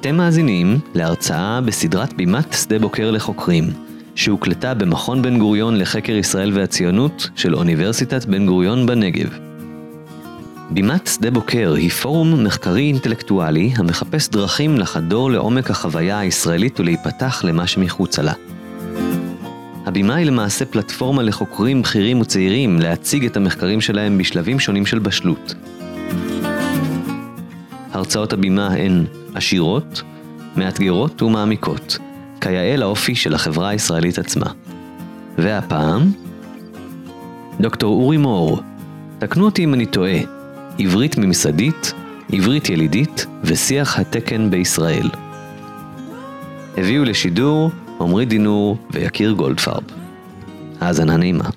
אתם מאזינים להרצאה בסדרת בימת שדה בוקר לחוקרים, שהוקלטה במכון בן גוריון לחקר ישראל והציונות של אוניברסיטת בן גוריון בנגב. בימת שדה בוקר היא פורום מחקרי אינטלקטואלי המחפש דרכים לחדור לעומק החוויה הישראלית ולהיפתח למה שמחוצה לה. הבימה היא למעשה פלטפורמה לחוקרים בכירים וצעירים להציג את המחקרים שלהם בשלבים שונים של בשלות. הרצאות הבימה הן עשירות, מאתגרות ומעמיקות, כיאה לאופי של החברה הישראלית עצמה. והפעם, דוקטור אורי מור, תקנו אותי אם אני טועה, עברית ממסדית, עברית ילידית ושיח התקן בישראל. הביאו לשידור עמרי דינור ויקיר גולדפרב. האזנה נעימה.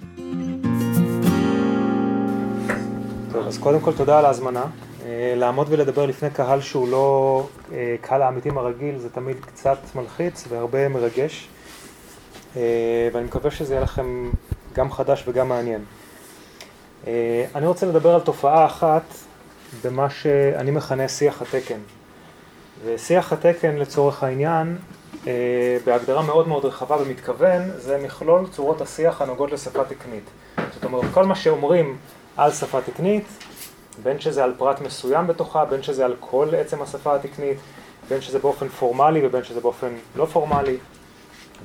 טוב, אז קודם כל תודה על ההזמנה. אה, לעמוד ולדבר לפני קהל שהוא לא אה, קהל העמיתים הרגיל זה תמיד קצת מלחיץ והרבה מרגש. אה, ואני מקווה שזה יהיה לכם גם חדש וגם מעניין. אני רוצה לדבר על תופעה אחת במה שאני מכנה שיח התקן. ושיח התקן לצורך העניין, בהגדרה מאוד מאוד רחבה ומתכוון, זה מכלול צורות השיח הנוגעות לשפה תקנית. זאת אומרת, כל מה שאומרים על שפה תקנית, בין שזה על פרט מסוים בתוכה, בין שזה על כל עצם השפה התקנית, בין שזה באופן פורמלי ובין שזה באופן לא פורמלי,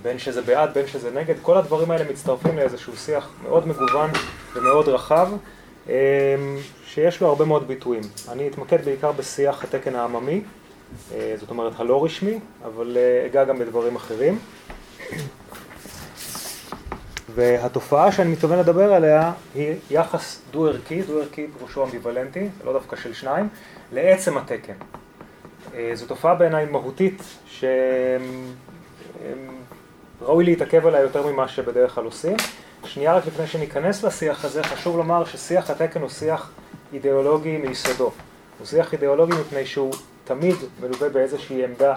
בין שזה בעד, בין שזה נגד, כל הדברים האלה מצטרפים לאיזשהו שיח מאוד מגוון ומאוד רחב, אמ, שיש לו הרבה מאוד ביטויים. אני אתמקד בעיקר בשיח התקן העממי, אה, זאת אומרת הלא רשמי, אבל אה, אגע גם בדברים אחרים. והתופעה שאני מתכוון לדבר עליה היא יחס דו-ערכי, דו-ערכי פירושו אמביוולנטי, לא דווקא של שניים, לעצם התקן. אה, זו תופעה בעיניי מהותית שראוי להתעכב עליה יותר ממה שבדרך כלל עושים. שנייה רק לפני שניכנס לשיח הזה, חשוב לומר ששיח התקן הוא שיח אידיאולוגי מיסודו. הוא שיח אידיאולוגי מפני שהוא תמיד מלווה באיזושהי עמדה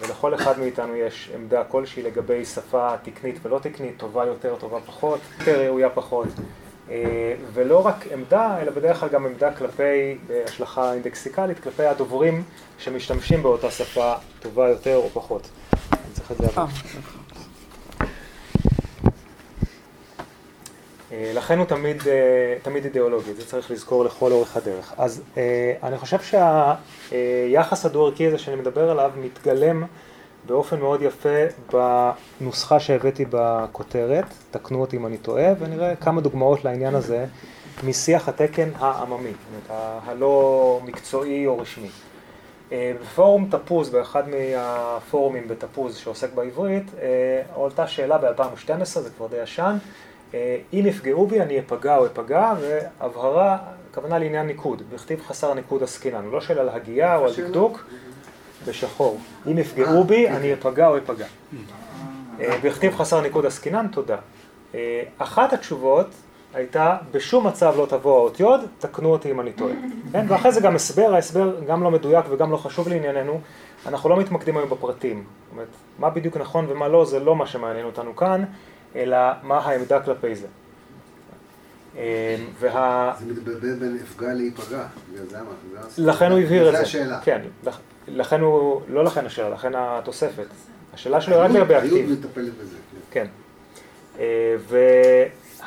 ולכל אחד מאיתנו יש עמדה כלשהי לגבי שפה תקנית ולא תקנית, טובה יותר, טובה פחות, יותר ראויה פחות. אה, ולא רק עמדה, אלא בדרך כלל גם עמדה כלפי השלכה אינדקסיקלית, כלפי הדוברים שמשתמשים באותה שפה טובה יותר או פחות. אני צריך את זה הבא. אה, לכן הוא תמיד, אה, תמיד אידיאולוגי, זה צריך לזכור לכל אורך הדרך. אז אה, אני חושב שהיחס הדו-ערכי הזה שאני מדבר עליו מתגלם באופן מאוד יפה בנוסחה שהבאתי בכותרת, תקנו אותי אם אני טועה, ונראה כמה דוגמאות לעניין הזה משיח התקן העממי, זאת אומרת הלא מקצועי או רשמי. בפורום תפוז, באחד מהפורומים בתפוז שעוסק בעברית, הועלתה שאלה ב-2012, זה כבר די ישן, אה, אם יפגעו בי אני אפגע או אפגע, והבהרה, הכוונה לעניין ניקוד, בכתיב חסר ניקוד עסקינן, לא שואל על הגייה או על דקדוק, בשחור. אם יפגעו אה, בי אני אפגע או אפגע. אה, בכתיב חסר ניקוד עסקינן, תודה. אחת התשובות הייתה, בשום מצב לא תבוא האותיות, תקנו אותי אם אני טועה. כן? ואחרי זה גם הסבר, ההסבר גם לא מדויק וגם לא חשוב לענייננו, אנחנו לא מתמקדים היום בפרטים. זאת אומרת, מה בדיוק נכון ומה לא, זה לא מה שמעניין אותנו כאן. אלא מה העמדה כלפי זה. אמ, וה... זה מתבלבל בין אפגע להיפגע, לכן הוא הבהיר את זה. זה השאלה. כן, לכן הוא, לא לכן השאלה, לכן התוספת. השאלה שלו היא רק לגבי אקטיב. היוד מטפלת בזה. כן. כן.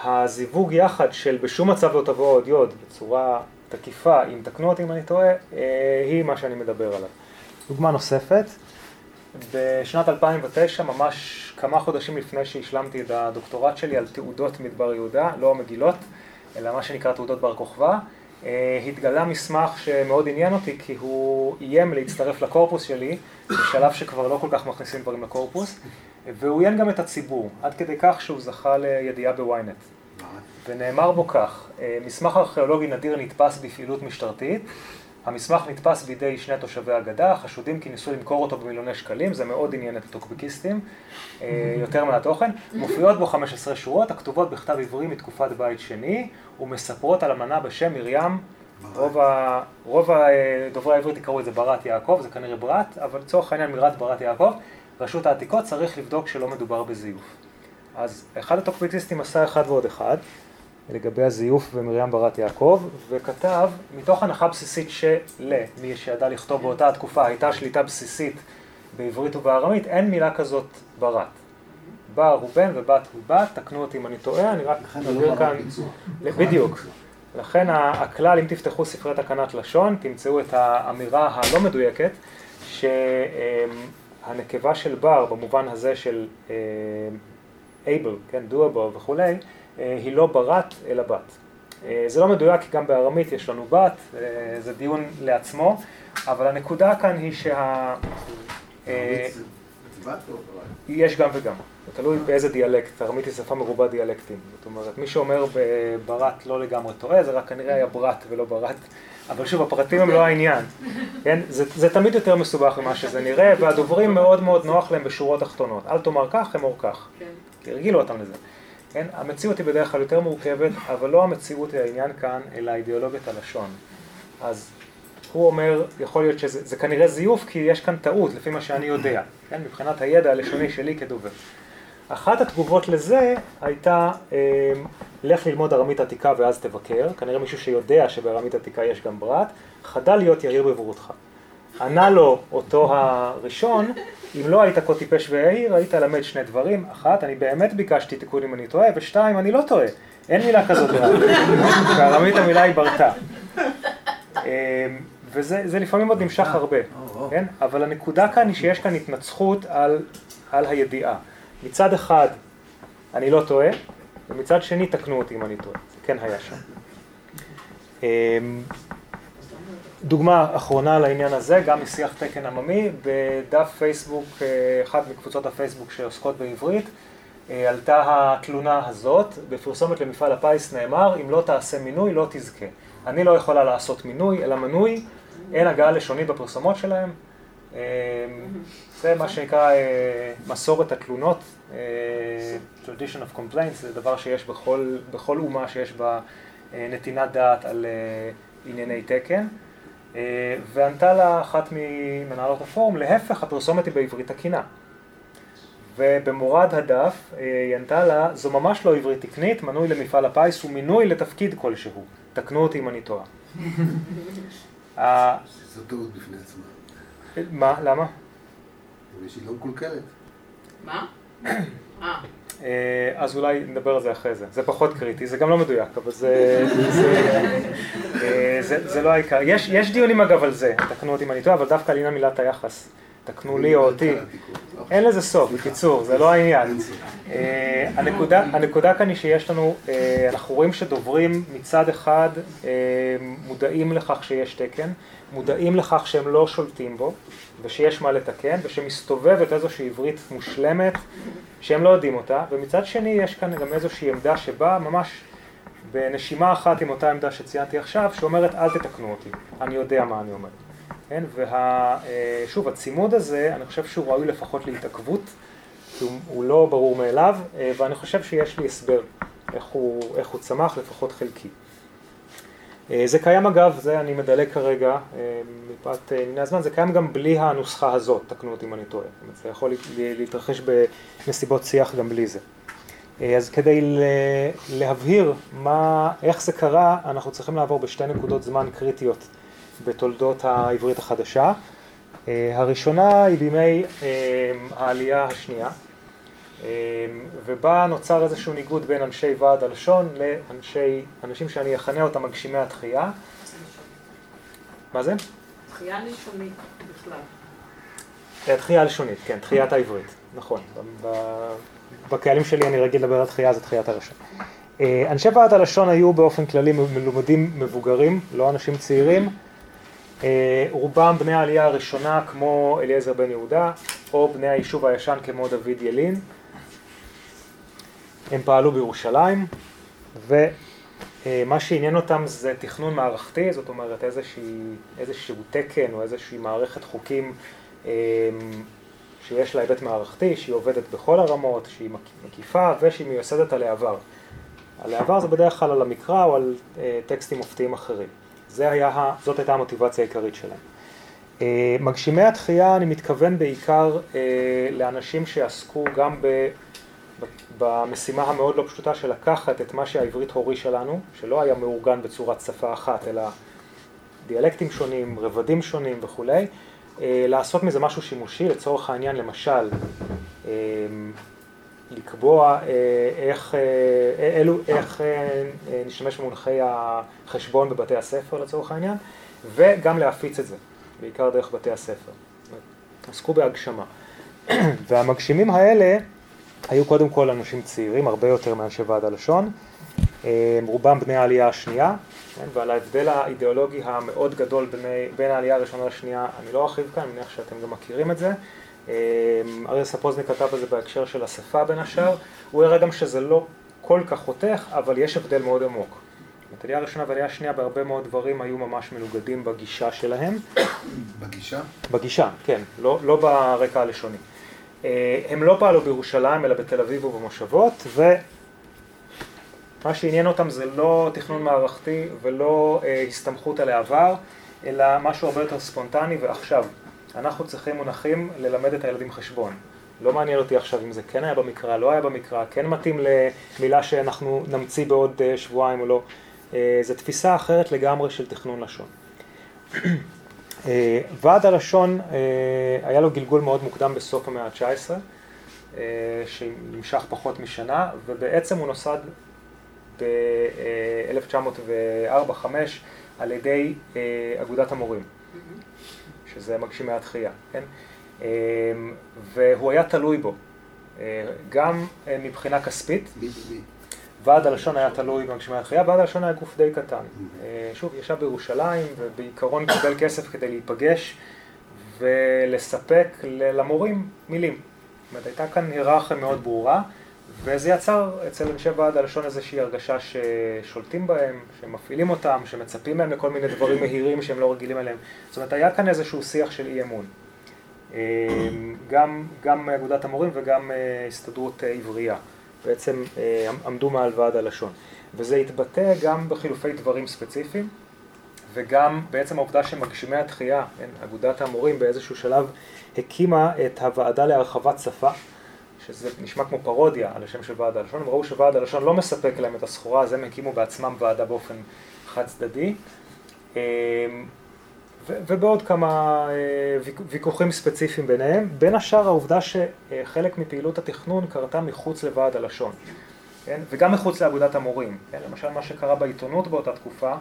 והזיווג יחד של בשום מצב לא תבוא עוד יוד בצורה תקיפה, אם תקנו אותי אם אני טועה, אה, היא מה שאני מדבר עליו. דוגמה נוספת, בשנת 2009, ממש כמה חודשים לפני שהשלמתי את הדוקטורט שלי על תעודות מדבר יהודה, לא המגילות, אלא מה שנקרא תעודות בר כוכבא, אה, התגלה מסמך שמאוד עניין אותי כי הוא איים להצטרף לקורפוס שלי בשלב שכבר לא כל כך מכניסים דברים לקורפוס והוא עיין גם את הציבור עד כדי כך שהוא זכה לידיעה בוויינט. ונאמר בו כך, אה, מסמך ארכיאולוגי נדיר נתפס בפעילות משטרתית המסמך נתפס בידי שני תושבי הגדה, חשודים כי ניסו למכור אותו במיליוני שקלים, זה מאוד עניין את הטוקבקיסטים, אה, יותר מהתוכן. מופיעות בו 15 שורות הכתובות בכתב עברי מתקופת בית שני, ומספרות על אמנה בשם מרים. רוב, ה... רוב דוברי העברית יקראו את זה ברת יעקב, זה כנראה ברת, אבל לצורך העניין מרת ברת יעקב, רשות העתיקות צריך לבדוק שלא מדובר בזיוף. אז אחד הטוקבקיסטים עשה אחד ועוד אחד, לגבי הזיוף במרים ברת יעקב, וכתב, מתוך הנחה בסיסית של, מי שידע לכתוב באותה התקופה, הייתה שליטה בסיסית בעברית ובארמית, אין מילה כזאת ברת. בר הוא בן ובת הוא בת, תקנו אותי אם אני טועה, אני רק לא כאן, בדיוק. לכן הכלל, אם תפתחו ספרי תקנת לשון, תמצאו את האמירה הלא מדויקת, שהנקבה של בר, במובן הזה של able, כן, doable וכולי, אה, היא לא ברת אלא בת. אה, זה לא מדויק כי גם בארמית יש לנו בת, אה, זה דיון לעצמו, אבל הנקודה כאן היא שה... יש גם וגם, זה תלוי באיזה דיאלקט, ארמית היא שפה מרובה דיאלקטים, זאת אומרת מי שאומר ברת לא לגמרי טועה, זה רק כנראה היה ברת ולא ברת, אבל שוב הפרטים הם לא העניין, כן? זה, זה תמיד יותר מסובך ממה שזה נראה, והדוברים מאוד מאוד נוח להם בשורות תחתונות, אל תאמר כך, אמור כך, כן. כי הרגילו אותם לזה. כן? המציאות היא בדרך כלל יותר מורכבת, אבל לא המציאות היא העניין כאן, אלא אידיאולוגיית הלשון. אז הוא אומר, יכול להיות שזה כנראה זיוף, כי יש כאן טעות, לפי מה שאני יודע, כן? מבחינת הידע הלשוני שלי כדובר. אחת התגובות לזה הייתה, אה, לך ללמוד ארמית עתיקה ואז תבקר, כנראה מישהו שיודע שבארמית עתיקה יש גם ברת, חדל להיות יאיר בבורותך. ענה לו אותו הראשון, אם לא היית כה טיפש ויהיר, היית למד שני דברים. אחת, אני באמת ביקשתי תיקון אם אני טועה, ושתיים, אני לא טועה. אין מילה כזאת בארמית המילה היא ברתה. אמ, וזה לפעמים עוד נמשך הרבה, כן? אבל הנקודה כאן היא שיש כאן התנצחות על, על הידיעה. מצד אחד, אני לא טועה, ומצד שני, תקנו אותי אם אני טועה. זה כן היה שם. דוגמה אחרונה לעניין הזה, גם משיח תקן עממי, בדף פייסבוק, אה, אחת מקבוצות הפייסבוק שעוסקות בעברית, אה, עלתה התלונה הזאת, בפרסומת למפעל הפיס נאמר, אם לא תעשה מינוי לא תזכה. אני לא יכולה לעשות מינוי, אלא מנוי, אין הגעה לשונית בפרסומות שלהם. אה, זה מה שנקרא מסורת התלונות, tradition of complaints, זה דבר שיש בכל, בכל אומה שיש בה נתינת דעת על ענייני תקן. אה, וענתה לה אחת ממנהלות הפורום, להפך, הפרסומת היא בעברית תקינה. ובמורד הדף אה, היא ענתה לה, זו ממש לא עברית תקנית, מנוי למפעל הפיס הוא מינוי לתפקיד כלשהו. תקנו אותי אם אני טועה. זו טעות בפני עצמה. מה? למה? שהיא לא מקולקלת. מה? אה. אה, אז אולי נדבר על זה אחרי זה. זה פחות קריטי, זה גם לא מדויק, אבל זה, זה, אה, זה, זה לא העיקר. יש, יש דיונים אגב על זה, תקנו אותי אם אני טועה, אבל דווקא על עניין מילת היחס. תקנו לי או אותי. אין לזה סוף, בקיצור, זה לא העניין. אה, הנקודה, הנקודה כאן היא שיש לנו, אנחנו רואים שדוברים מצד אחד מודעים לכך שיש תקן, מודעים לכך שהם לא שולטים בו, ושיש מה לתקן, ושמסתובבת איזושהי עברית מושלמת, שהם לא יודעים אותה, ומצד שני יש כאן גם איזושהי עמדה שבאה ממש בנשימה אחת עם אותה עמדה שציינתי עכשיו, שאומרת אל תתקנו אותי, אני יודע מה אני אומר. כן? ושוב, וה... הצימוד הזה, אני חושב שהוא ראוי לפחות להתעכבות, כי הוא, הוא לא ברור מאליו, אה, ואני חושב שיש לי הסבר איך הוא, איך הוא צמח, לפחות חלקי. אה, זה קיים אגב, זה אני מדלג כרגע אה, מפאת ענייני הזמן, זה קיים גם בלי הנוסחה הזאת, תקנו אותי אם אני טועה. זה יכול להתרחש בנסיבות שיח גם בלי זה. אה, אז כדי להבהיר מה, איך זה קרה, אנחנו צריכים לעבור בשתי נקודות זמן קריטיות בתולדות העברית החדשה. הראשונה היא בימי העלייה השנייה. אמ, ובה נוצר איזשהו ניגוד בין אנשי ועד הלשון לאנשים שאני אכנה אותם מגשימי התחייה. מה זה? תחייה לשונית בכלל. אה, תחייה לשונית, כן, תחיית העברית, נכון. בקהלים שלי אני רגיל לדבר על תחייה, זה תחיית הלשון. אה, אנשי ועד הלשון היו באופן כללי מלומדים מבוגרים, לא אנשים צעירים. אה, רובם בני העלייה הראשונה כמו אליעזר בן יהודה, או בני היישוב הישן כמו דוד ילין. הם פעלו בירושלים, ומה שעניין אותם זה תכנון מערכתי, זאת אומרת איזשהו תקן או איזושהי מערכת חוקים אמ, שיש לה היבט מערכתי, שהיא עובדת בכל הרמות, שהיא מקיפה ושהיא מיוסדת על העבר. על העבר זה בדרך כלל על המקרא או על אה, טקסטים מופתיים אחרים. זה היה, זאת הייתה המוטיבציה העיקרית שלהם. אה, מגשימי התחייה, אני מתכוון בעיקר אה, לאנשים שעסקו גם ב... במשימה המאוד לא פשוטה של לקחת את מה שהעברית הורישה לנו, שלא היה מאורגן בצורת שפה אחת, אלא דיאלקטים שונים, רבדים שונים וכולי, אה, לעשות מזה משהו שימושי, לצורך העניין למשל אה, לקבוע איך, אלו, איך נשתמש במונחי החשבון בבתי הספר לצורך העניין, וגם להפיץ את זה, בעיקר דרך בתי הספר. עסקו בהגשמה. והמגשימים האלה היו קודם כל אנשים צעירים, הרבה יותר מאנשי ועד הלשון, רובם בני העלייה השנייה, כן, ועל ההבדל האידיאולוגי המאוד גדול בני, בין העלייה הראשונה לשנייה אני לא ארחיב כאן, אני מניח שאתם גם מכירים את זה. אריה ספוזני כתב על זה בהקשר של השפה בין השאר, הוא הראה גם שזה לא כל כך חותך, אבל יש הבדל מאוד עמוק. העלייה הראשונה והעלייה השנייה בהרבה מאוד דברים היו ממש מנוגדים בגישה שלהם. בגישה? בגישה, כן, לא, לא ברקע הלשוני. אה, הם לא פעלו בירושלים אלא בתל אביב ובמושבות ומה שעניין אותם זה לא תכנון מערכתי ולא אה, הסתמכות על העבר אלא משהו הרבה יותר ספונטני ועכשיו. אנחנו צריכים מונחים ללמד את הילדים חשבון. לא מעניין אותי עכשיו אם זה כן היה במקרא, לא היה במקרא, כן מתאים למילה שאנחנו נמציא בעוד אה, שבועיים או לא. זו תפיסה אחרת לגמרי של תכנון לשון. אה, ועד הלשון אה, היה לו גלגול מאוד מוקדם בסוף המאה ה-19, אה, שנמשך פחות משנה, ובעצם הוא נוסד ב-1904-1905 על ידי אגודת המורים, שזה מגשימי התחייה, כן? והוא היה תלוי בו, גם מבחינה כספית, ועד הלשון היה תלוי במגשימי התחייה, ועד הלשון היה גוף די קטן. אה, שוב, ישב בירושלים ובעיקרון קיבל כסף כדי להיפגש ולספק למורים מילים. זאת אומרת, הייתה כאן היררכיה מאוד ברורה, וזה יצר אצל אנשי ועד הלשון איזושהי הרגשה ששולטים בהם, שמפעילים אותם, שמצפים מהם לכל מיני דברים מהירים שהם לא רגילים אליהם. זאת אומרת, היה כאן איזשהו שיח של אי אמון. אה, גם, גם אגודת המורים וגם אה, הסתדרות עברייה. בעצם אה, עמדו מעל ועד הלשון. וזה התבטא גם בחילופי דברים ספציפיים, וגם בעצם העובדה שמגשימי התחייה, כן, אגודת המורים באיזשהו שלב הקימה את הוועדה להרחבת שפה, שזה נשמע כמו פרודיה על השם של ועד הלשון, הם ראו שוועד הלשון לא מספק להם את הסחורה, אז הם הקימו בעצמם ועדה באופן חד צדדי. אה, ובעוד כמה אה, ויכוחים ספציפיים ביניהם, בין השאר העובדה שחלק מפעילות התכנון קרתה מחוץ לוועד הלשון, כן? וגם מחוץ לאגודת המורים, כן? למשל מה שקרה בעיתונות באותה תקופה,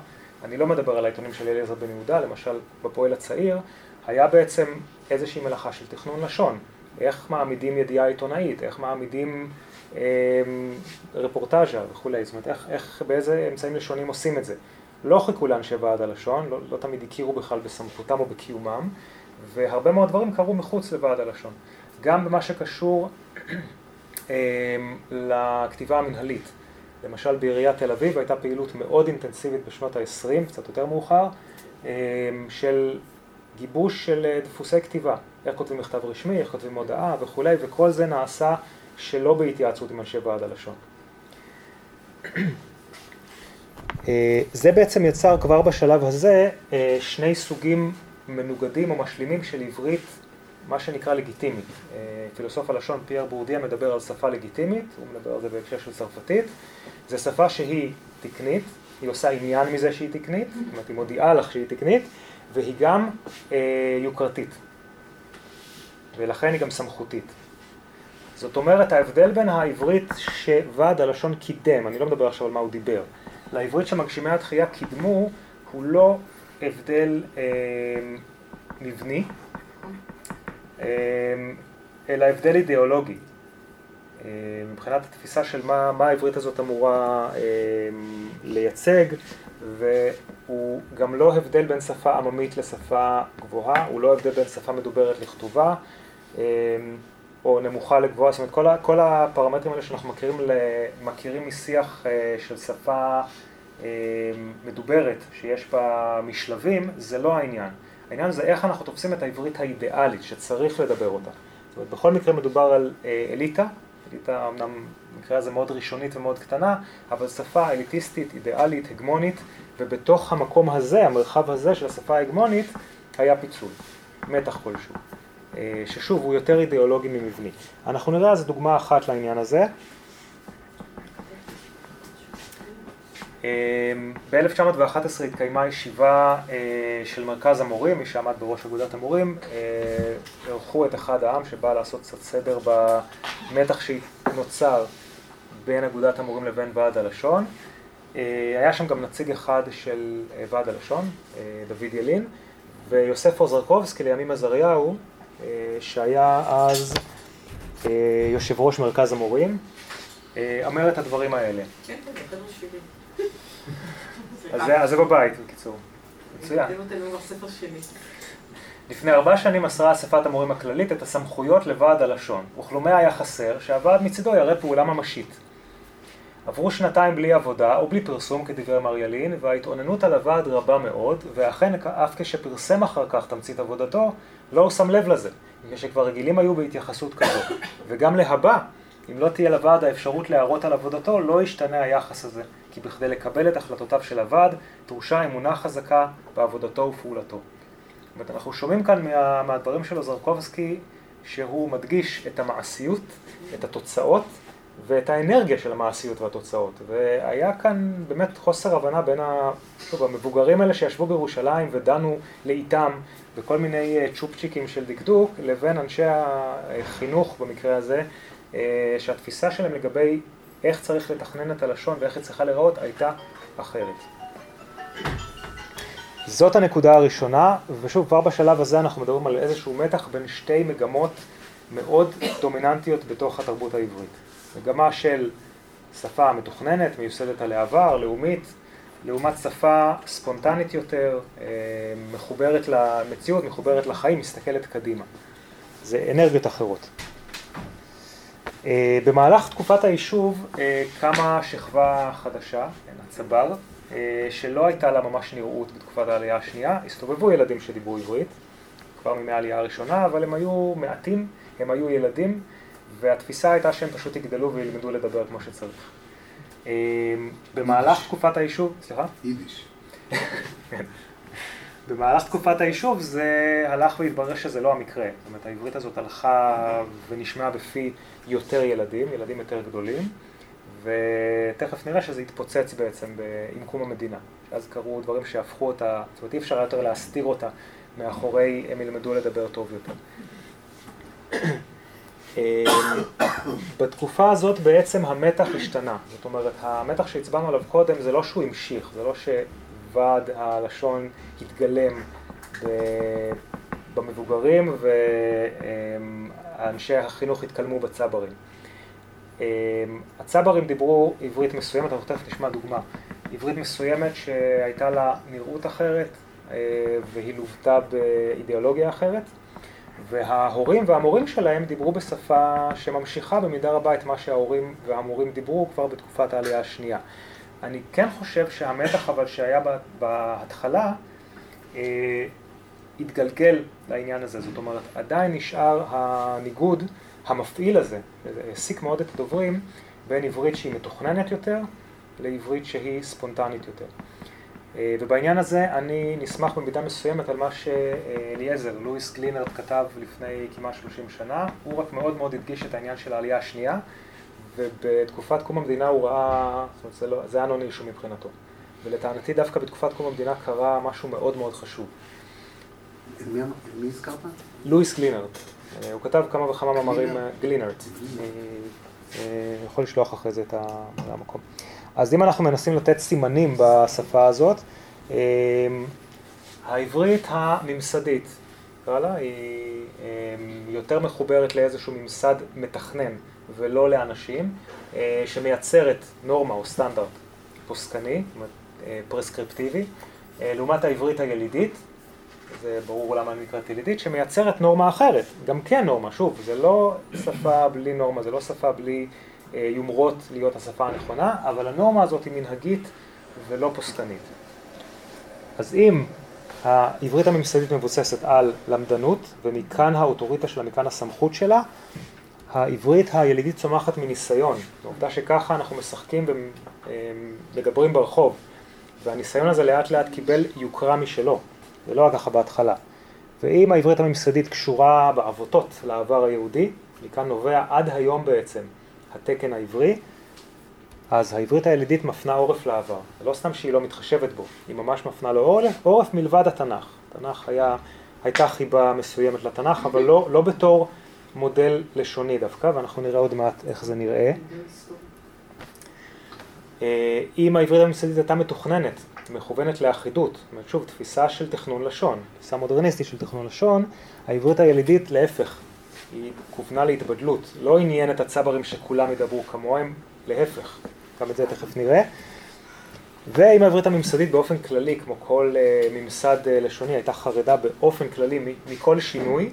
אני לא מדבר על העיתונים של אליעזר בן יהודה, למשל בפועל הצעיר, היה בעצם איזושהי מלאכה של תכנון לשון, איך מעמידים ידיעה עיתונאית, איך מעמידים אה, רפורטאז'ה וכולי, זאת אומרת איך, איך, באיזה אמצעים לשונים עושים את זה. לא חיכו לאנשי ועד הלשון, לא, לא תמיד הכירו בכלל בסמכותם או בקיומם, והרבה מאוד דברים קרו מחוץ לוועד הלשון. גם במה שקשור אמ, לכתיבה המנהלית. למשל בעיריית תל אביב הייתה פעילות מאוד אינטנסיבית בשנות ה-20, קצת יותר מאוחר, אמ, של גיבוש של דפוסי כתיבה, איך כותבים מכתב רשמי, איך כותבים הודעה וכולי, וכל זה נעשה שלא בהתייעצות עם אנשי ועד הלשון. אה, זה בעצם יצר כבר בשלב הזה אה, שני סוגים מנוגדים או משלימים של עברית, מה שנקרא לגיטימית. אה, פילוסוף הלשון פייר בורדיה מדבר על שפה לגיטימית, הוא מדבר על זה בהקשר של צרפתית. זו שפה שהיא תקנית, היא עושה עניין מזה שהיא תקנית, זאת אומרת היא מודיעה לך שהיא תקנית, והיא גם אה, יוקרתית. ולכן היא גם סמכותית. זאת אומרת, ההבדל בין העברית שוועד הלשון קידם, אני לא מדבר עכשיו על מה הוא דיבר, לעברית שמגשימי התחייה קידמו הוא לא הבדל אה, מבני, אה, אלא הבדל אידיאולוגי. אה, מבחינת התפיסה של מה, מה העברית הזאת אמורה אה, לייצג, והוא גם לא הבדל בין שפה עממית לשפה גבוהה, הוא לא הבדל בין שפה מדוברת לכתובה. אה, או נמוכה לגבוהה, זאת אומרת כל, כל הפרמטרים האלה שאנחנו מכירים, מכירים משיח אה, של שפה אה, מדוברת שיש בה משלבים, זה לא העניין. העניין זה איך אנחנו תופסים את העברית האידיאלית שצריך לדבר אותה. זאת אומרת, בכל מקרה מדובר על אה, אליטה, אליטה אמנם במקרה הזה מאוד ראשונית ומאוד קטנה, אבל שפה אליטיסטית, אידיאלית, הגמונית, ובתוך המקום הזה, המרחב הזה של השפה ההגמונית, היה פיצול, מתח כלשהו. אה, ששוב הוא יותר אידיאולוגי ממבני. אנחנו נראה אז דוגמה אחת לעניין הזה. ב-1911 התקיימה ישיבה של מרכז המורים, מי שעמד בראש אגודת המורים, ערכו את אחד העם שבא לעשות קצת סדר במתח שנוצר בין אגודת המורים לבין ועד הלשון. היה שם גם נציג אחד של ועד הלשון, דוד ילין, ויוסף עוזרקובסקי לימים עזריהו, שהיה אז יושב ראש מרכז המורים, אומר את הדברים האלה. כן, כן, שלי. אז זה בבית, בקיצור. מצוין. לפני ארבע שנים מסרה אספת המורים הכללית את הסמכויות לוועד הלשון, וכלומי היה חסר שהוועד מצידו יראה פעולה ממשית. עברו שנתיים בלי עבודה או בלי פרסום כדברי מר ילין, וההתאוננות על הוועד רבה מאוד, ואכן אף כשפרסם אחר כך תמצית עבודתו, לא שם לב לזה, כשכבר רגילים היו בהתייחסות כזאת. וגם להבא, אם לא תהיה לוועד האפשרות להראות על עבודתו, לא ישתנה היחס הזה, כי בכדי לקבל את החלטותיו של הוועד, דרושה אמונה חזקה בעבודתו ופעולתו. זאת אומרת, אנחנו שומעים כאן מה, מהדברים של עוזרקובסקי, שהוא מדגיש את המעשיות, את התוצאות, ואת האנרגיה של המעשיות והתוצאות. והיה כאן באמת חוסר הבנה בין המבוגרים האלה שישבו בירושלים ודנו לאיתם בכל מיני צ'ופצ'יקים של דקדוק, לבין אנשי החינוך במקרה הזה, שהתפיסה שלהם לגבי איך צריך לתכנן את הלשון ואיך היא צריכה להיראות הייתה אחרת. זאת הנקודה הראשונה, ושוב, כבר בשלב הזה אנחנו מדברים על איזשהו מתח בין שתי מגמות מאוד דומיננטיות בתוך התרבות העברית. מגמה של שפה מתוכננת, מיוסדת על העבר, לאומית, לעומת שפה ספונטנית יותר, מחוברת למציאות, מחוברת לחיים, מסתכלת קדימה. זה אנרגיות אחרות. במהלך תקופת היישוב קמה שכבה חדשה, הצבר, שלא הייתה לה ממש נראות בתקופת העלייה השנייה, הסתובבו ילדים שדיברו עברית, כבר מימי העלייה הראשונה, אבל הם היו מעטים, הם היו ילדים, והתפיסה הייתה שהם פשוט יגדלו וילמדו לדבר כמו שצריך. במהלך תקופת היישוב, סליחה? יידיש. במהלך תקופת היישוב זה הלך והתברר שזה לא המקרה. זאת אומרת, העברית הזאת הלכה ונשמעה בפי יותר ילדים, ילדים יותר גדולים, ותכף נראה שזה התפוצץ בעצם עם קום המדינה. אז קרו דברים שהפכו אותה, זאת אומרת, אי אפשר יותר להסתיר אותה מאחורי הם ילמדו לדבר טוב יותר. בתקופה הזאת בעצם המתח השתנה, זאת אומרת, המתח שהצבענו עליו קודם זה לא שהוא המשיך, זה לא שוועד הלשון התגלם במבוגרים ואנשי החינוך התקלמו בצברים. הצברים דיברו עברית מסוימת, אנחנו תכף נשמע דוגמה, עברית מסוימת שהייתה לה נראות אחרת והיא לוותה באידיאולוגיה אחרת. וההורים והמורים שלהם דיברו בשפה שממשיכה במידה רבה את מה שההורים והמורים דיברו כבר בתקופת העלייה השנייה. אני כן חושב שהמתח אבל שהיה בהתחלה אה, התגלגל לעניין הזה, זאת אומרת עדיין נשאר הניגוד המפעיל הזה, העסיק מאוד את הדוברים בין עברית שהיא מתוכננת יותר לעברית שהיא ספונטנית יותר. ובעניין הזה אני נסמך במידה מסוימת על מה שאליעזר, לואיס גלינרד כתב לפני כמעט 30 שנה, הוא רק מאוד מאוד הדגיש את העניין של העלייה השנייה, ובתקופת קום המדינה הוא ראה, זאת אומרת זה, לא, זה היה נון אישו מבחינתו. ולטענתי דווקא בתקופת קום המדינה קרה משהו מאוד מאוד חשוב. מי, מי הזכרת? לואיס גלינרד. הוא כתב כמה וכמה מאמרים, גלינרד. אני יכול לשלוח אחרי זה את המקום. אז אם אנחנו מנסים לתת סימנים בשפה הזאת, העברית הממסדית, לה, היא יותר מחוברת לאיזשהו ממסד מתכנן ולא לאנשים, שמייצרת נורמה או סטנדרט פוסקני, פרסקריפטיבי, לעומת העברית הילידית, זה ברור למה אני נקראת ילידית, שמייצרת נורמה אחרת, גם כן נורמה, שוב, זה לא שפה בלי נורמה, זה לא שפה בלי יומרות להיות השפה הנכונה, אבל הנורמה הזאת היא מנהגית ולא פוסקנית. אז אם העברית הממסדית מבוססת על למדנות, ומכאן האוטוריטה שלה, מכאן הסמכות שלה, העברית הילידית צומחת מניסיון. העובדה שככה אנחנו משחקים ומדברים ברחוב, והניסיון הזה לאט לאט קיבל יוקרה משלו, לא רק ככה בהתחלה. ואם העברית הממסדית קשורה בעבותות לעבר היהודי, מכאן נובע עד היום בעצם התקן העברי, אז העברית הילידית מפנה עורף לעבר. לא סתם שהיא לא מתחשבת בו, היא ממש מפנה לו עורף מלבד התנ"ך. התנ"ך היה, הייתה חיבה מסוימת לתנ"ך, אבל לא, לא בתור מודל לשוני דווקא, ואנחנו נראה עוד מעט איך זה נראה. אה, אם העברית הממסדית הייתה מתוכננת, מכוונת לאחידות, זאת אומרת שוב, תפיסה של תכנון לשון, תפיסה מודרניסטית של תכנון לשון, העברית הילידית להפך, היא כוונה להתבדלות, לא עניין את הצברים שכולם ידברו כמוהם, להפך, גם את זה תכף נראה. ועם העברית הממסדית באופן כללי, כמו כל uh, ממסד uh, לשוני, הייתה חרדה באופן כללי מכל שינוי,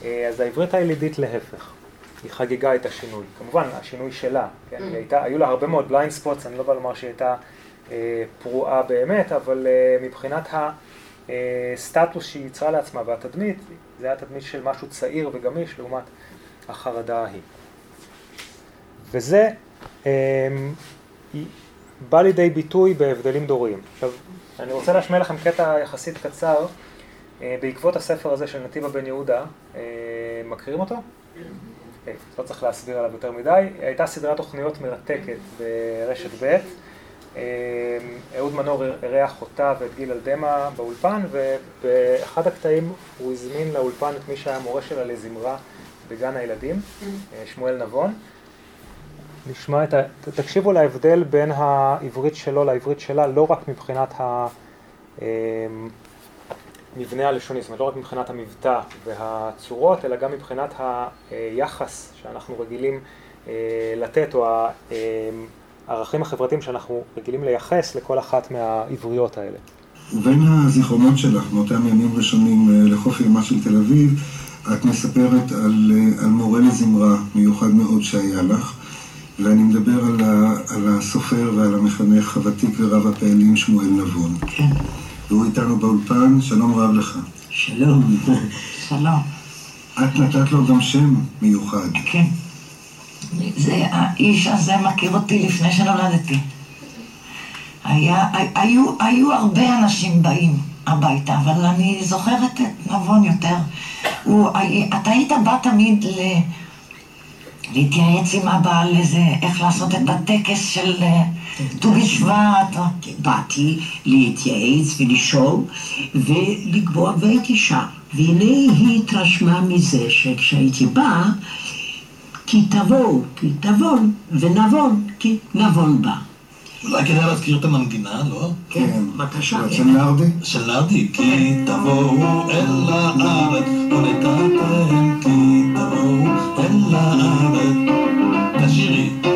אה, אז העברית הילידית להפך. היא חגגה את השינוי. כמובן, השינוי שלה, כן? היא הייתה, היו לה הרבה מאוד blind spots, אני לא בא לומר שהיא הייתה אה, פרועה באמת, אבל אה, מבחינת הסטטוס שהיא יצרה לעצמה והתדמית, זה היה תדמית של משהו צעיר וגמיש לעומת החרדה ההיא. וזה אה, בא לידי ביטוי בהבדלים דוריים. עכשיו, אני רוצה להשמיע לכם קטע יחסית קצר אה, בעקבות הספר הזה של נתיבה בן יהודה. אה, מכירים אותו? כן. לא צריך להסביר עליו יותר מדי. הייתה סדרת תוכניות מרתקת ברשת ב'. אה, אהוד מנור אירח אותה ואת גיל אלדמה באולפן, ובאחד הקטעים הוא הזמין לאולפן את מי שהיה מורה שלה לזמרה בגן הילדים, אה, שמואל נבון. נשמע את ה... תקשיבו להבדל בין העברית שלו לעברית שלה, לא רק מבחינת המבנה אה, הלשוני, זאת אומרת לא רק מבחינת המבטא והצורות, אלא גם מבחינת היחס שאנחנו רגילים לתת, או הערכים החברתיים שאנחנו רגילים לייחס לכל אחת מהעבריות האלה. ובין הזיכרונות שלך, מאותם ימים ראשונים אה, לחוף ימה של תל אביב, את מספרת על, אה, על מורה לזמרה מיוחד מאוד שהיה לך, ואני מדבר על, ה, על הסופר ועל המחנך הוותיק ורב הפעלים שמואל נבון. כן. והוא איתנו באולפן, שלום רב לך. שלום, שלום. את נתת לו גם שם מיוחד. כן. זה, האיש הזה מכיר אותי לפני שנולדתי. היה, היו, היו הרבה אנשים באים הביתה, אבל אני זוכרת את נבון יותר. הוא, אתה היית בא תמיד ל... להתייעץ עם אבא על איזה, איך לעשות את הטקס של אה, ט"ו בשבט. באתי להתייעץ ולשאול ולקבוע והייתי שם. והנה היא התרשמה מזה שכשהייתי באה כי תבואו, כי תבון, ונבון, כי נבון בה. אולי כדאי להזכיר את המנגינה, לא? כן, בבקשה. של נרדי? של נרדי. כי תבואו אל הארץ ונתתם, כי תבואו אל הארץ. תשאירי.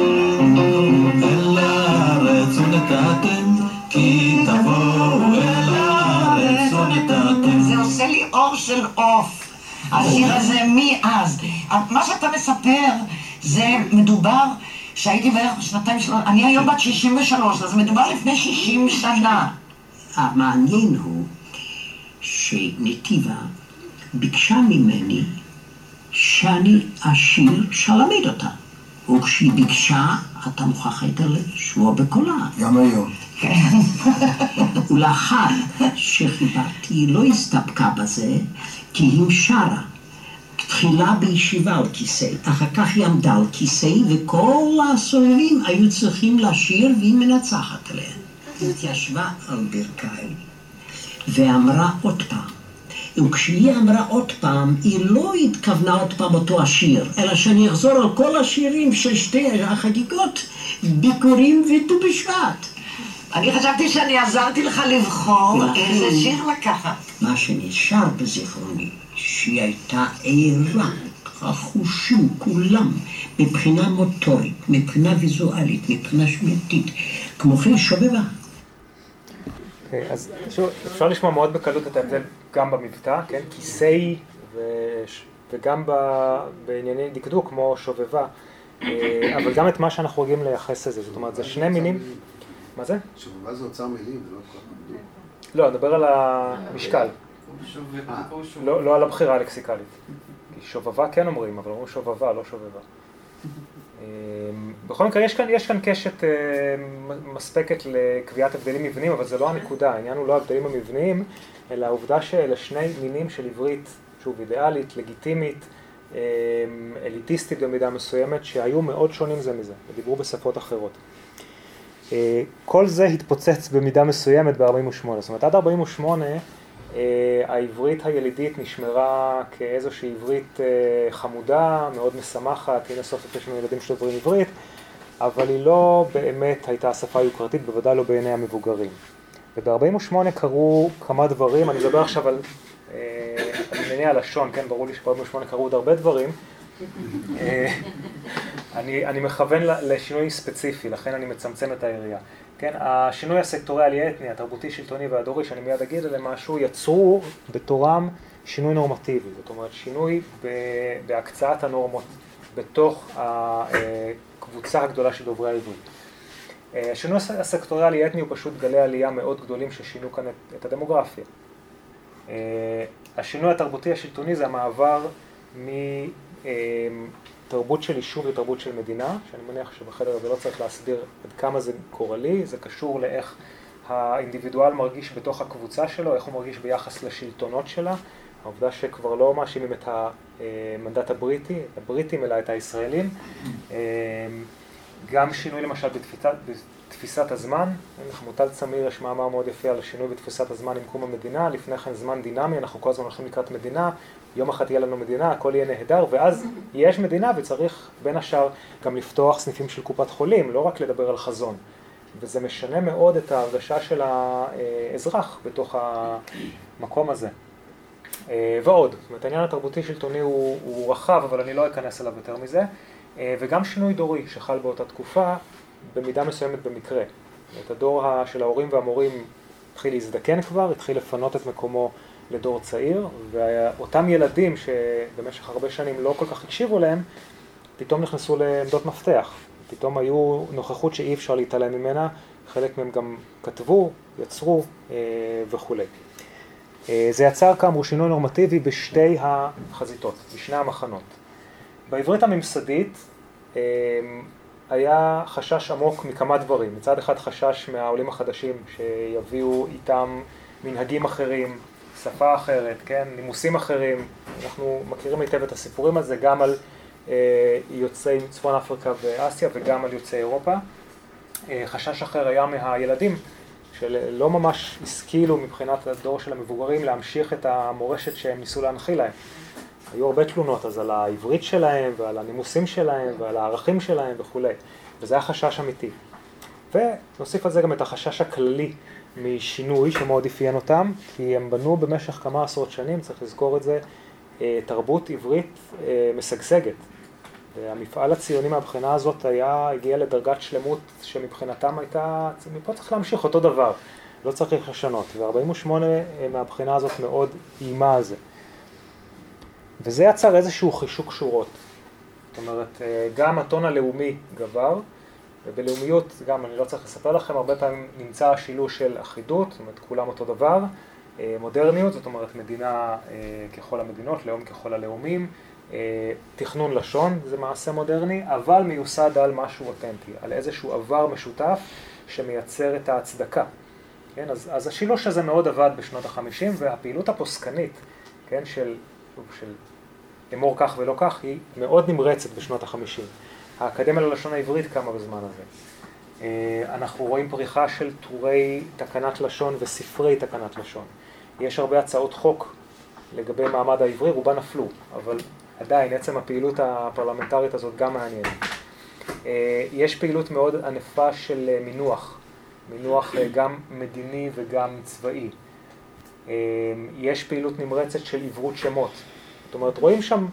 השיר הזה מאז. מה שאתה מספר, זה מדובר שהייתי בערך בשנתיים שלוש, אני היום בת 63, אז מדובר לפני 60 שנה. המעניין הוא שנתיבה ביקשה ממני שאני אשיר שלמד אותה. וכשהיא ביקשה, אתה מוכרח היית לשמוע בקולה. גם היום. כן. ולאחר שחיברתי, היא לא הסתפקה בזה, כי היא שרה. תחילה בישיבה על כיסא, אחר כך היא עמדה על כיסא, וכל הסובבים היו צריכים לשיר, והיא מנצחת עליהם. היא התיישבה על ברכיים, ואמרה עוד פעם. וכשהיא אמרה עוד פעם, היא לא התכוונה עוד פעם אותו השיר, אלא שאני אחזור על כל השירים של שתי החגיגות, ביקורים וט"ו בשבט. אני חשבתי שאני עזרתי לך לבחור איזה שיר לקחת. מה שנשאר בזיכרוני, שהיא הייתה ערה, החושים כולם, מבחינה מוטורית, מבחינה ויזואלית, מבחינה שמיעתית, כמו כן שובבה. אוקיי, אז שוב, אפשר לשמוע מאוד בקלות את ההבדל גם במבטא, כן? כיסאי וגם בענייני דקדוק כמו שובבה, אה, אבל גם את מה שאנחנו רגילים לייחס לזה, זאת אומרת, זה שני מינים. מה זה? שובבה זה אוצר מילים, זה לא כל מילים. לא, אני מדבר על המשקל. לא, לא על הבחירה הלקסיקלית. כי שובבה כן אומרים, אבל אומרים שובבה, לא שובבה. אה, בכל מקרה, יש כאן, יש כאן קשת אה, מספקת לקביעת הבדלים מבניים, אבל זה לא הנקודה, העניין הוא לא הבדלים המבניים, אלא העובדה שאלה שני מינים של עברית, שוב, אידיאלית, לגיטימית, אה, אליטיסטית במידה מסוימת, שהיו מאוד שונים זה מזה, ודיברו בשפות אחרות. אה, כל זה התפוצץ במידה מסוימת ב-48, זאת אומרת עד 48 העברית הילידית נשמרה כאיזושהי עברית חמודה, מאוד משמחת, הנה סוף סוף יש לנו ילדים שדוברים עברית, אבל היא לא באמת הייתה שפה יוקרתית, בוודאי לא בעיני המבוגרים. וב-48 קרו כמה דברים, אני מדבר עכשיו על ענייני הלשון, כן, ברור לי שב-48 קרו עוד הרבה דברים. אני, אני מכוון לשינוי ספציפי, לכן אני מצמצם את היריעה. כן, השינוי הסקטוריאלי אתני, התרבותי, שלטוני והדורי, שאני מיד אגיד עליהם משהו, יצרו בתורם שינוי נורמטיבי, זאת אומרת שינוי בהקצאת הנורמות בתוך הקבוצה הגדולה של דוברי העברית. השינוי הסקטוריאלי אתני הוא פשוט גלי עלייה מאוד גדולים ששינו כאן את, את הדמוגרפיה. השינוי התרבותי השלטוני זה המעבר מ... תרבות של יישוב ותרבות של מדינה, שאני מניח שבחדר הזה לא צריך להסביר עד כמה זה קורה לי, זה קשור לאיך האינדיבידואל מרגיש בתוך הקבוצה שלו, איך הוא מרגיש ביחס לשלטונות שלה, העובדה שכבר לא מאשימים את המנדט הבריטי, הבריטים, אלא את הישראלים. גם שינוי למשל בתפיסת, בתפיסת הזמן, לחמוטל צמיר יש מאמר מאוד יפה על השינוי בתפיסת הזמן עם קום המדינה, לפני כן זמן דינמי, אנחנו כל הזמן הולכים לקראת מדינה, יום אחד תהיה לנו מדינה, הכל יהיה נהדר, ואז יש מדינה וצריך בין השאר גם לפתוח סניפים של קופת חולים, לא רק לדבר על חזון. וזה משנה מאוד את ההרגשה של האזרח בתוך המקום הזה. ועוד, זאת אומרת העניין התרבותי-שלטוני הוא, הוא רחב, אבל אני לא אכנס אליו יותר מזה. וגם שינוי דורי שחל באותה תקופה, במידה מסוימת במקרה. את הדור של ההורים והמורים התחיל להזדקן כבר, התחיל לפנות את מקומו לדור צעיר, ואותם ילדים שבמשך הרבה שנים לא כל כך הקשיבו להם, פתאום נכנסו לעמדות מפתח. פתאום היו נוכחות שאי אפשר להתעלם ממנה, חלק מהם גם כתבו, יצרו וכולי. זה יצר כאמור שינוי נורמטיבי בשתי החזיתות, בשני המחנות. בעברית הממסדית היה חשש עמוק מכמה דברים. מצד אחד חשש מהעולים החדשים שיביאו איתם מנהגים אחרים, שפה אחרת, כן, נימוסים אחרים. אנחנו מכירים היטב את הסיפורים הזה גם על אה, יוצאי צפון אפריקה ואסיה וגם על יוצאי אירופה. אה, חשש אחר היה מהילדים שלא ממש השכילו מבחינת הדור של המבוגרים להמשיך את המורשת שהם ניסו להנחיל להם. היו הרבה תלונות אז על העברית שלהם ועל הנימוסים שלהם ועל הערכים שלהם וכולי, וזה היה חשש אמיתי. ונוסיף על זה גם את החשש הכללי משינוי שמאוד אפיין אותם, כי הם בנו במשך כמה עשרות שנים, צריך לזכור את זה, תרבות עברית משגשגת. והמפעל הציוני מהבחינה הזאת היה, הגיע לדרגת שלמות שמבחינתם הייתה, מפה צריך להמשיך אותו דבר, לא צריך לשנות. ו-48 מהבחינה הזאת מאוד איימה על זה. וזה יצר איזשהו חישוק שורות. זאת אומרת, גם הטון הלאומי גבר, ובלאומיות, גם אני לא צריך לספר לכם, הרבה פעמים נמצא השילוש של אחידות, זאת אומרת, כולם אותו דבר, מודרניות, זאת אומרת, מדינה ככל המדינות, לאום ככל הלאומים, תכנון לשון, זה מעשה מודרני, אבל מיוסד על משהו אותנטי, על איזשהו עבר משותף שמייצר את ההצדקה. כן, אז, אז השילוש הזה מאוד עבד בשנות החמישים, והפעילות הפוסקנית, כן, של, של אמור כך ולא כך, היא מאוד נמרצת בשנות החמישים. האקדמיה ללשון העברית קמה בזמן הזה. אנחנו רואים פריחה של טורי תקנת לשון וספרי תקנת לשון. יש הרבה הצעות חוק לגבי מעמד העברי, רובן נפלו, אבל עדיין עצם הפעילות הפרלמנטרית הזאת גם מעניינת. יש פעילות מאוד ענפה של מינוח, מינוח גם מדיני וגם צבאי. יש פעילות נמרצת של עברות שמות. זאת אומרת, רואים שם,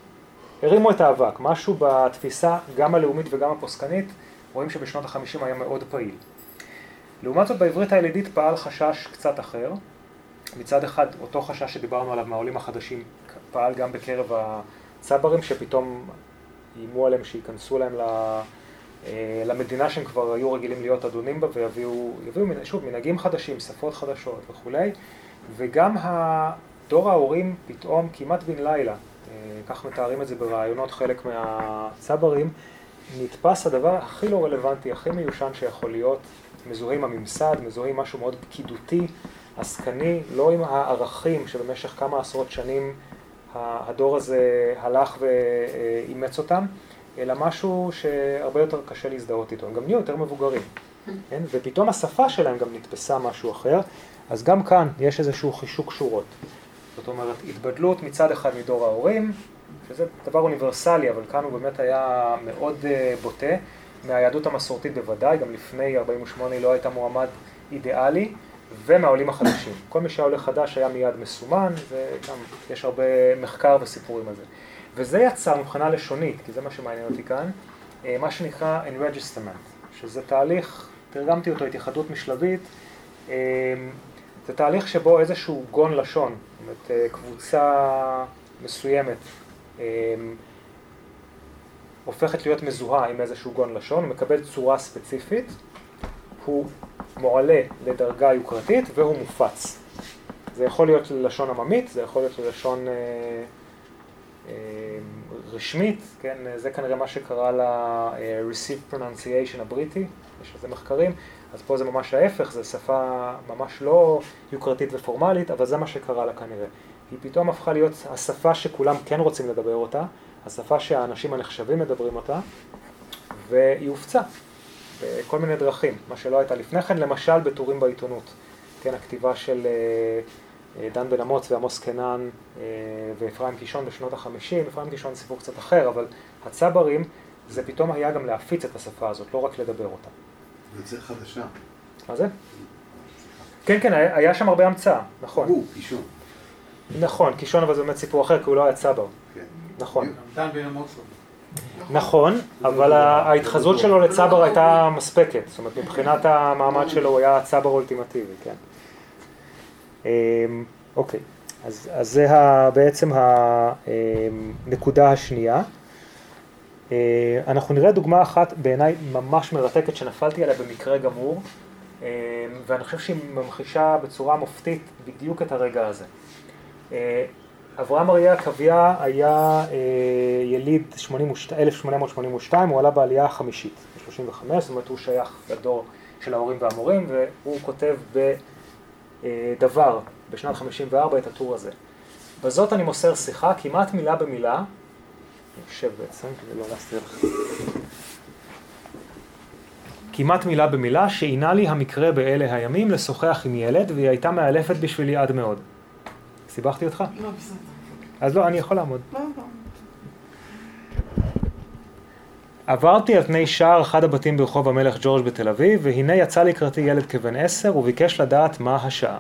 הרימו את האבק, משהו בתפיסה, גם הלאומית וגם הפוסקנית, רואים שבשנות החמישים היה מאוד פעיל. לעומת זאת, בעברית הילידית פעל חשש קצת אחר. מצד אחד, אותו חשש שדיברנו עליו מהעולים החדשים, פעל גם בקרב הצברים שפתאום איימו עליהם שייכנסו להם למדינה שהם כבר היו רגילים להיות אדונים בה ויביאו, יביאו, שוב, מנהגים חדשים, שפות חדשות וכולי. וגם דור ההורים פתאום כמעט בן לילה, כך מתארים את זה ברעיונות חלק מהצברים, נתפס הדבר הכי לא רלוונטי, הכי מיושן שיכול להיות, מזוהה עם הממסד, מזוהה עם משהו מאוד פקידותי, עסקני, לא עם הערכים שבמשך כמה עשרות שנים הדור הזה הלך ואימץ אותם, אלא משהו שהרבה יותר קשה להזדהות איתו. הם גם נהיו יותר מבוגרים, כן? ופתאום השפה שלהם גם נתפסה משהו אחר, אז גם כאן יש איזשהו חישוק שורות. זאת אומרת, התבדלות מצד אחד מדור ההורים, שזה דבר אוניברסלי, אבל כאן הוא באמת היה מאוד uh, בוטה, מהיהדות המסורתית בוודאי, גם לפני 48' היא לא הייתה מועמד אידיאלי, ומהעולים החדשים. כל מי שהיה עולה חדש היה מיד מסומן, וגם יש הרבה מחקר וסיפורים על זה. וזה יצר מבחינה לשונית, כי זה מה שמעניין אותי כאן, אה, מה שנקרא Enregisterment, שזה תהליך, תרגמתי אותו, התייחדות משלבית, אה, זה תהליך שבו איזשהו גון לשון, אומרת אה, קבוצה מסוימת, הופכת להיות מזוהה עם איזשהו גון לשון, הוא מקבל צורה ספציפית, הוא מועלה לדרגה יוקרתית והוא מופץ. זה יכול להיות ללשון עממית, זה יכול להיות ללשון אה, אה, רשמית, כן, זה כנראה מה שקרה ל-Received Pronunciation הבריטי, יש על זה מחקרים, אז פה זה ממש ההפך, זו שפה ממש לא יוקרתית ופורמלית, אבל זה מה שקרה לה כנראה. היא פתאום הפכה להיות השפה שכולם כן רוצים לדבר אותה, השפה שהאנשים הנחשבים מדברים אותה, והיא הופצה. בכל מיני דרכים, מה שלא הייתה לפני כן, למשל בטורים בעיתונות. כן, הכתיבה של אה, אה, דן בן אמוץ ועמוס קנן אה, ואפרים קישון בשנות החמישים, אפרים קישון סיפור קצת אחר, אבל הצברים זה פתאום היה גם להפיץ את השפה הזאת, לא רק לדבר אותה. זה חדשה. מה זה? כן, כן, היה שם הרבה המצאה, נכון. הוא, קישון. נכון, קישון אבל זה באמת סיפור אחר, כי הוא לא היה צבר. כן. נכון. לא. נכון, אבל ההתחזות שלו לצבר הייתה מספקת, זאת אומרת מבחינת המעמד שלו הוא היה צבר אולטימטיבי, כן. אמ, אוקיי, אז, אז זה בעצם הנקודה השנייה. אה, אנחנו נראה דוגמה אחת בעיניי ממש מרתקת שנפלתי עליה במקרה גמור, אמ, ואני חושב שהיא ממחישה בצורה מופתית בדיוק את הרגע הזה. אה, אברהם אריה עקביה היה אה, יליד 1882, הוא עלה בעלייה החמישית, ב-35, זאת אומרת הוא שייך לדור של ההורים והמורים, והוא כותב בדבר, בשנת 54, את הטור הזה. בזאת אני מוסר שיחה, כמעט מילה במילה, יושב בעצם כדי לא להסתיר לך. כמעט מילה במילה, שעינה לי המקרה באלה הימים לשוחח עם ילד, והיא הייתה מאלפת בשבילי עד מאוד. סיבכתי אותך? לא, בסדר. אז לא, אני יכול לעמוד. לא, לא. עברתי על פני שער אחד הבתים ברחוב המלך ג'ורג' בתל אביב, והנה יצא לקראתי ילד כבן עשר, וביקש לדעת מה השעה.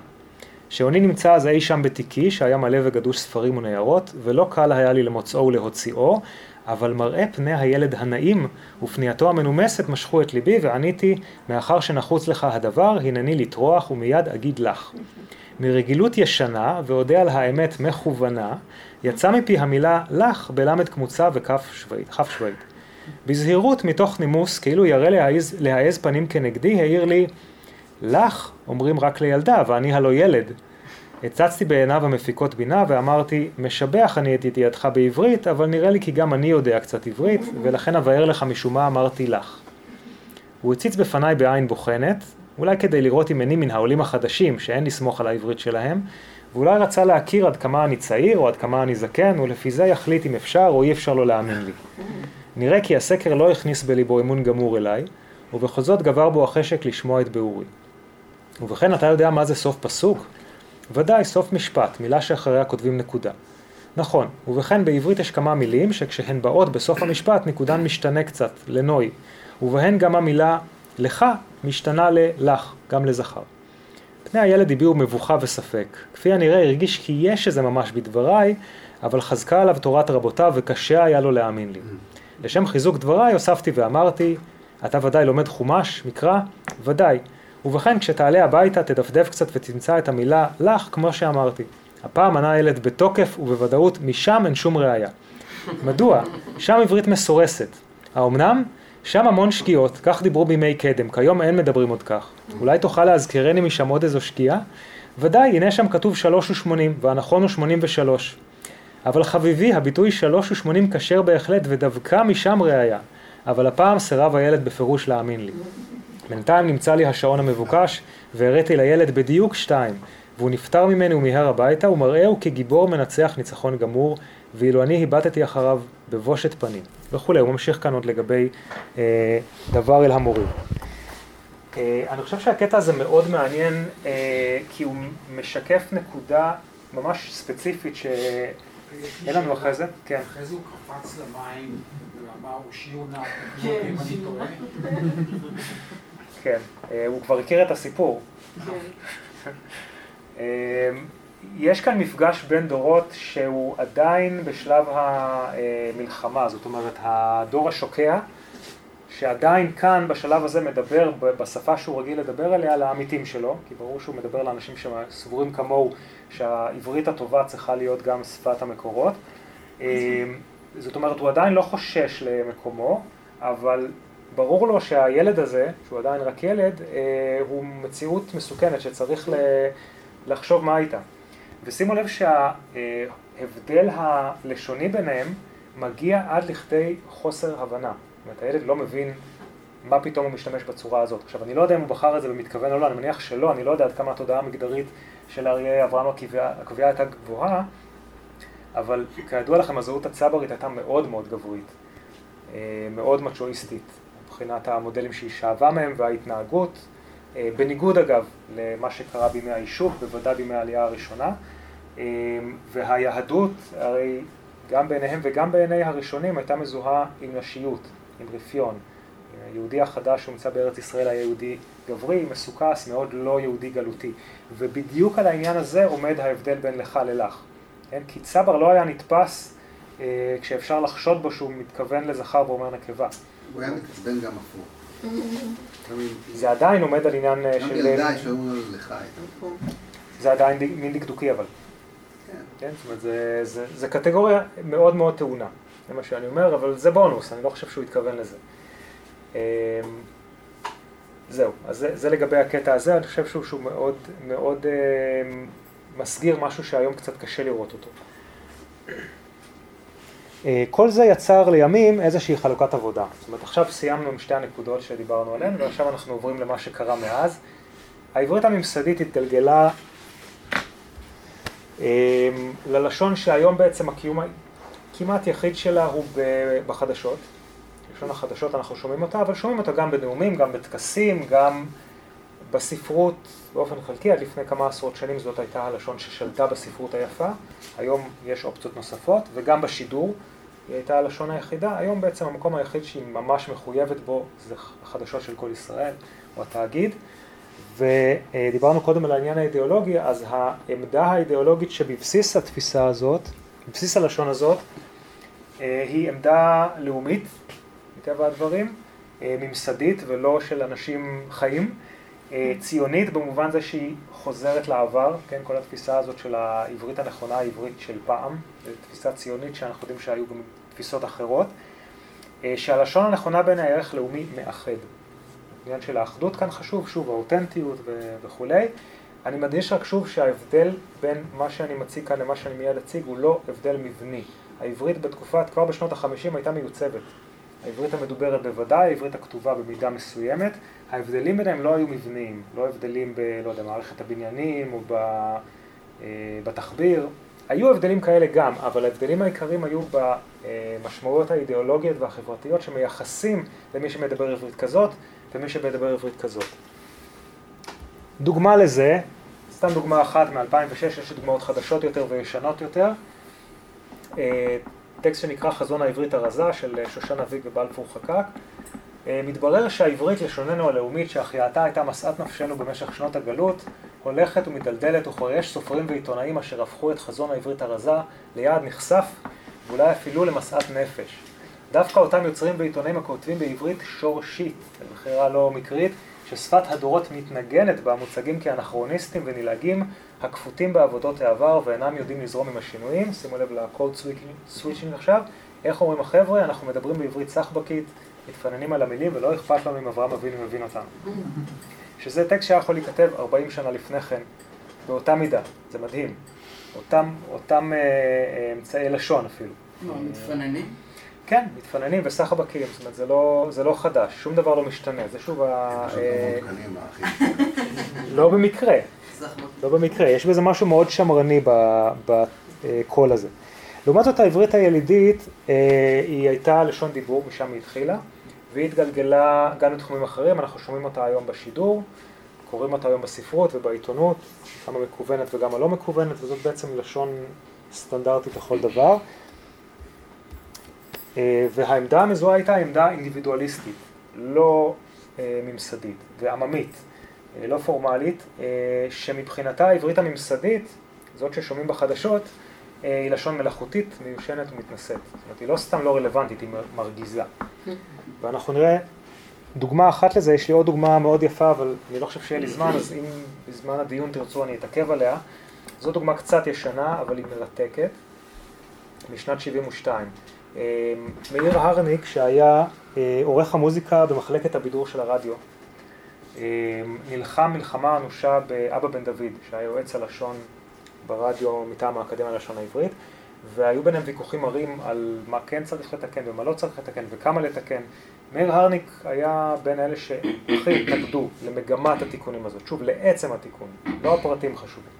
שעוני נמצא אז אי שם בתיקי, שהיה מלא וגדוש ספרים וניירות, ולא קל היה לי למוצאו ולהוציאו, אבל מראה פני הילד הנעים ופנייתו המנומסת משכו את ליבי, ועניתי, מאחר שנחוץ לך הדבר, הנני לטרוח ומיד אגיד לך. מרגילות ישנה, ואודה על האמת מכוונה, יצא מפי המילה לך בלמד קמוצה וכף שווית. בזהירות מתוך נימוס, כאילו ירא להעז פנים כנגדי, העיר לי, לך אומרים רק לילדה, ואני הלא ילד. הצצתי בעיניו המפיקות בינה ואמרתי, משבח אני את ידיעתך בעברית, אבל נראה לי כי גם אני יודע קצת עברית, ולכן אבאר לך משום מה אמרתי לך. הוא הציץ בפניי בעין בוחנת, אולי כדי לראות אם איני מן העולים החדשים, שאין לסמוך על העברית שלהם, ואולי רצה להכיר עד כמה אני צעיר או עד כמה אני זקן, ולפי זה יחליט אם אפשר או אי אפשר לו להאמין לי. נראה כי הסקר לא הכניס בליבו אמון גמור אליי, ובכל זאת גבר בו החשק לשמוע את ביאורי. ובכן, אתה יודע מה זה סוף פסוק? ודאי, סוף משפט, מילה שאחריה כותבים נקודה. נכון, ובכן בעברית יש כמה מילים שכשהן באות בסוף המשפט נקודן משתנה קצת, לנוי, ובהן גם המילה לך משתנה ללך, גם לזכר. פני הילד הביעו מבוכה וספק. כפי הנראה הרגיש כי יש איזה ממש בדבריי, אבל חזקה עליו תורת רבותיו וקשה היה לו להאמין לי. לשם חיזוק דבריי הוספתי ואמרתי, אתה ודאי לומד חומש, מקרא? ודאי. ובכן כשתעלה הביתה תדפדף קצת ותמצא את המילה לך כמו שאמרתי. הפעם ענה הילד בתוקף ובוודאות משם אין שום ראייה. מדוע? שם עברית מסורסת. האומנם? שם המון שגיאות, כך דיברו בימי קדם, כיום אין מדברים עוד כך. אולי תוכל להזכירני משם עוד איזו שגיאה? ודאי, הנה שם כתוב שלוש ושמונים, והנכון הוא שמונים ושלוש. אבל חביבי, הביטוי שלוש ושמונים כשר בהחלט, ודווקא משם ראיה. אבל הפעם סירב הילד בפירוש להאמין לי. בינתיים נמצא לי השעון המבוקש, והראיתי לילד בדיוק שתיים, והוא נפטר ממני ומיהר הביתה, ומראהו כגיבור מנצח ניצחון גמור, ואילו אני הבטתי אחריו בבושת פנים, וכולי. הוא ממשיך כאן עוד לגבי אה, דבר אל המורים. אה, אני חושב שהקטע הזה מאוד מעניין, אה, כי הוא משקף נקודה ממש ספציפית שאין לנו אחרי זה. כן. אחרי זה הוא קפץ למים ואמר, הושיעו נא, כן, אם אני טועה. כן, אה, הוא כבר הכיר את הסיפור. כן. אה, יש כאן מפגש בין דורות שהוא עדיין בשלב המלחמה, זאת אומרת הדור השוקע, שעדיין כאן בשלב הזה מדבר בשפה שהוא רגיל לדבר עליה לעמיתים שלו, כי ברור שהוא מדבר לאנשים שסבורים כמוהו שהעברית הטובה צריכה להיות גם שפת המקורות. אה, זאת אומרת, הוא עדיין לא חושש למקומו, אבל ברור לו שהילד הזה, שהוא עדיין רק ילד, אה, הוא מציאות מסוכנת שצריך לחשוב מה איתה. ושימו לב שההבדל הלשוני ביניהם מגיע עד לכדי חוסר הבנה. זאת אומרת, הילד לא מבין מה פתאום הוא משתמש בצורה הזאת. עכשיו, אני לא יודע אם הוא בחר את זה במתכוון או לא, אני מניח שלא, אני לא יודע עד כמה התודעה המגדרית של אריה אברהם הקביעה הייתה גבוהה, אבל כידוע לכם, הזהות הצברית הייתה מאוד מאוד גברית, אה, מאוד מצ'ואיסטית, מבחינת המודלים שהיא שאבה מהם וההתנהגות, אה, בניגוד אגב למה שקרה בימי היישוב, בוודאי בימי העלייה הראשונה, אה, והיהדות, הרי גם בעיניהם וגם בעיני הראשונים הייתה מזוהה עם נשיות, עם רפיון. היהודי החדש שנמצא בארץ ישראל היה יהודי גברי, מסוכס, מאוד לא יהודי גלותי. ובדיוק על העניין הזה עומד ההבדל בין לך ללך. כן? כי צבר לא היה נתפס אה, כשאפשר לחשוד בו שהוא מתכוון לזכר ואומר נקבה. הוא היה מתעצבן גם הפוך. גם זה עדיין עומד על עניין אה, גם של... ילדה שאומרים לו לך. זה עדיין מין דקדוקי אבל. כן. כן? זאת אומרת, זה, קטגוריה מאוד מאוד טעונה, זה מה שאני אומר, אבל זה בונוס, אני לא חושב שהוא התכוון לזה. אמ, זהו, אז זה, זה לגבי הקטע הזה, אני חושב שהוא, שהוא מאוד, מאוד אמ, מסגיר משהו שהיום קצת קשה לראות אותו. אה, כל זה יצר לימים איזושהי חלוקת עבודה. זאת אומרת, עכשיו סיימנו עם שתי הנקודות שדיברנו עליהן, ועכשיו אנחנו עוברים למה שקרה מאז. העברית הממסדית התגלגלה אמ, ללשון שהיום בעצם הקיום הכמעט יחיד שלה הוא בחדשות. לשון החדשות אנחנו שומעים אותה, אבל שומעים אותה גם בנאומים, גם בטקסים, גם בספרות באופן חלקי. עד לפני כמה עשרות שנים זאת הייתה הלשון ששלטה בספרות היפה. היום יש אופציות נוספות, וגם בשידור היא הייתה הלשון היחידה. היום בעצם המקום היחיד שהיא ממש מחויבת בו זה החדשות של כל ישראל, או התאגיד. ודיברנו קודם על העניין האידיאולוגי, אז העמדה האידיאולוגית שבבסיס התפיסה הזאת, בבסיס הלשון הזאת, אה, היא עמדה לאומית, מטבע הדברים, אה, ממסדית ולא של אנשים חיים, ציונית במובן זה שהיא חוזרת לעבר, כן, כל התפיסה הזאת של העברית הנכונה, העברית של פעם, זו תפיסה ציונית שאנחנו יודעים שהיו גם תפיסות אחרות, אה, שהלשון הנכונה בין הערך לאומי מאחד. העניין של האחדות כאן חשוב, שוב, האותנטיות וכולי. אני מדגיש רק שוב שההבדל בין מה שאני מציג כאן למה שאני מיד אציג הוא לא הבדל מבני. העברית בתקופת, כבר בשנות החמישים הייתה מיוצבת. העברית המדוברת בוודאי, העברית הכתובה במידה מסוימת. ההבדלים ביניהם לא היו מבניים, לא הבדלים ב, לא יודע, מערכת הבניינים או ב, אה, בתחביר. היו הבדלים כאלה גם, אבל ההבדלים העיקריים היו במשמעויות האידיאולוגיות והחברתיות שמייחסים למי שמדבר עברית כזאת ומי שמדבר עברית כזאת. דוגמה לזה, סתם דוגמה אחת מ-2006, יש דוגמאות חדשות יותר וישנות יותר. אה, טקסט שנקרא חזון העברית הרזה של שושנה ויג ובלפור חקק. אה, מתברר שהעברית לשוננו הלאומית שהחייאתה הייתה משאת נפשנו במשך שנות הגלות, הולכת ומדלדלת וכבר יש סופרים ועיתונאים אשר הפכו את חזון העברית הרזה ליעד נכסף ואולי אפילו למשאת נפש. דווקא אותם יוצרים ועיתונאים הכותבים בעברית שורשית, בבחירה לא מקרית, ששפת הדורות מתנגנת בה מוצגים כאנכרוניסטים ונלעגים, הכפותים בעבודות העבר ואינם יודעים לזרום עם השינויים. שימו לב לקוד סוויצ'ינג עכשיו. איך אומרים החבר'ה? אנחנו מדברים בעברית סחבקית, מתפננים על המילים ולא אכפת לנו אם אברהם אבינו מבין אותנו. שזה טקסט שהיה יכול להיכתב 40 שנה לפני כן, באותה מידה, זה מדהים. אותם, אותם אה, אה, אמצעי לשון אפילו. מתפננים? כן, מתפננים וסחר בכלים, זאת אומרת, זה לא, זה לא חדש, שום דבר לא משתנה, זה שוב ה... אה, לא במקרה, לא במקרה, יש בזה משהו מאוד שמרני בקול הזה. לעומת זאת העברית הילידית, אה, היא הייתה לשון דיבור, משם היא התחילה, והיא התגלגלה גם לתחומים אחרים, אנחנו שומעים אותה היום בשידור, קוראים אותה היום בספרות ובעיתונות, גם המקוונת וגם הלא מקוונת, וזאת בעצם לשון סטנדרטית לכל דבר. אה, והעמדה המזוהה הייתה עמדה אינדיבידואליסטית, לא אה, ממסדית ועממית, אה, לא פורמלית, שמבחינתה העברית הממסדית, זאת ששומעים בחדשות, היא לשון מלאכותית, מיושנת ומתנשאת. זאת אומרת, היא לא סתם לא רלוונטית, היא מרגיזה. ואנחנו נראה דוגמה אחת לזה, יש לי עוד דוגמה מאוד יפה, אבל אני לא חושב שיהיה לי זמן, אז אם בזמן הדיון תרצו אני אתעכב עליה. זו דוגמה קצת ישנה, אבל היא מרתקת, משנת 72. אמ, מאיר הרניק, שהיה אה, עורך המוזיקה במחלקת הבידור של הרדיו, נלחם מלחמה אנושה באבא בן דוד, שהיה יועץ הלשון ברדיו מטעם האקדמיה ללשון העברית, והיו ביניהם ויכוחים מרים על מה כן צריך לתקן ומה לא צריך לתקן וכמה לתקן. מאיר הרניק היה בין אלה שהכי התנגדו למגמת התיקונים הזאת, שוב, לעצם התיקון, לא הפרטים חשובים.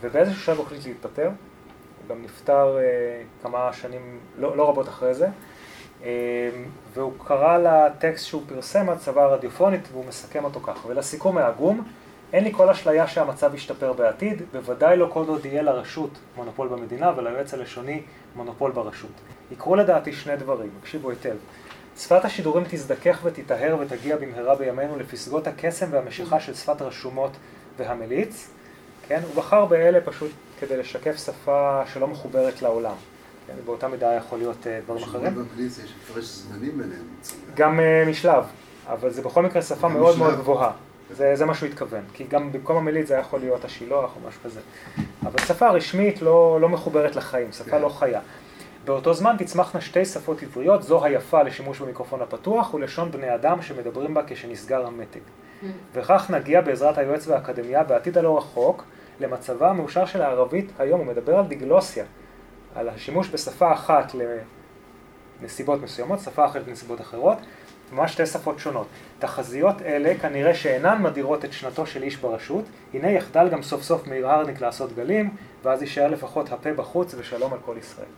ובאיזשהו שלב הוא החליט להתפטר, הוא גם נפטר אה, כמה שנים, לא, לא רבות אחרי זה, אה, והוא קרא לטקסט שהוא פרסם הצבא הרדיופונית והוא מסכם אותו ככה, ולסיכום העגום, אין לי כל אשליה שהמצב ישתפר בעתיד, בוודאי לא כל עוד יהיה לרשות מונופול במדינה וליועץ הלשוני מונופול ברשות. יקרו לדעתי שני דברים, הקשיבו היטב. שפת השידורים תזדכך ותיטהר ותגיע במהרה בימינו לפסגות הקסם והמשיכה של שפת רשומות והמליץ, כן? הוא בחר באלה פשוט כדי לשקף שפה שלא מחוברת לעולם. כן? באותה מידה יכול להיות uh, דברים אחרים. במליץ יש הפרש זמנים ביניהם. גם uh, משלב, אבל זה בכל מקרה שפה מאוד משלב. מאוד גבוהה. זה, זה מה שהוא התכוון, כי גם במקום המליץ זה יכול להיות השילוח או משהו כזה. אבל שפה רשמית לא, לא מחוברת לחיים, שפה כן. לא חיה. באותו זמן תצמחנה שתי שפות עבריות, זו היפה לשימוש במיקרופון הפתוח ולשון בני אדם שמדברים בה כשנסגר המתג. Mm. וכך נגיע בעזרת היועץ והאקדמיה בעתיד הלא רחוק למצבה המאושר של הערבית היום, הוא מדבר על דיגלוסיה, על השימוש בשפה אחת לנסיבות מסוימות, שפה אחרת לנסיבות אחרות, ממש שתי שפות שונות. תחזיות אלה כנראה שאינן מדירות את שנתו של איש ברשות, הנה יחדל גם סוף סוף מאיר הרניק לעשות גלים, ואז יישאר לפחות הפה בחוץ ושלום על כל ישראל.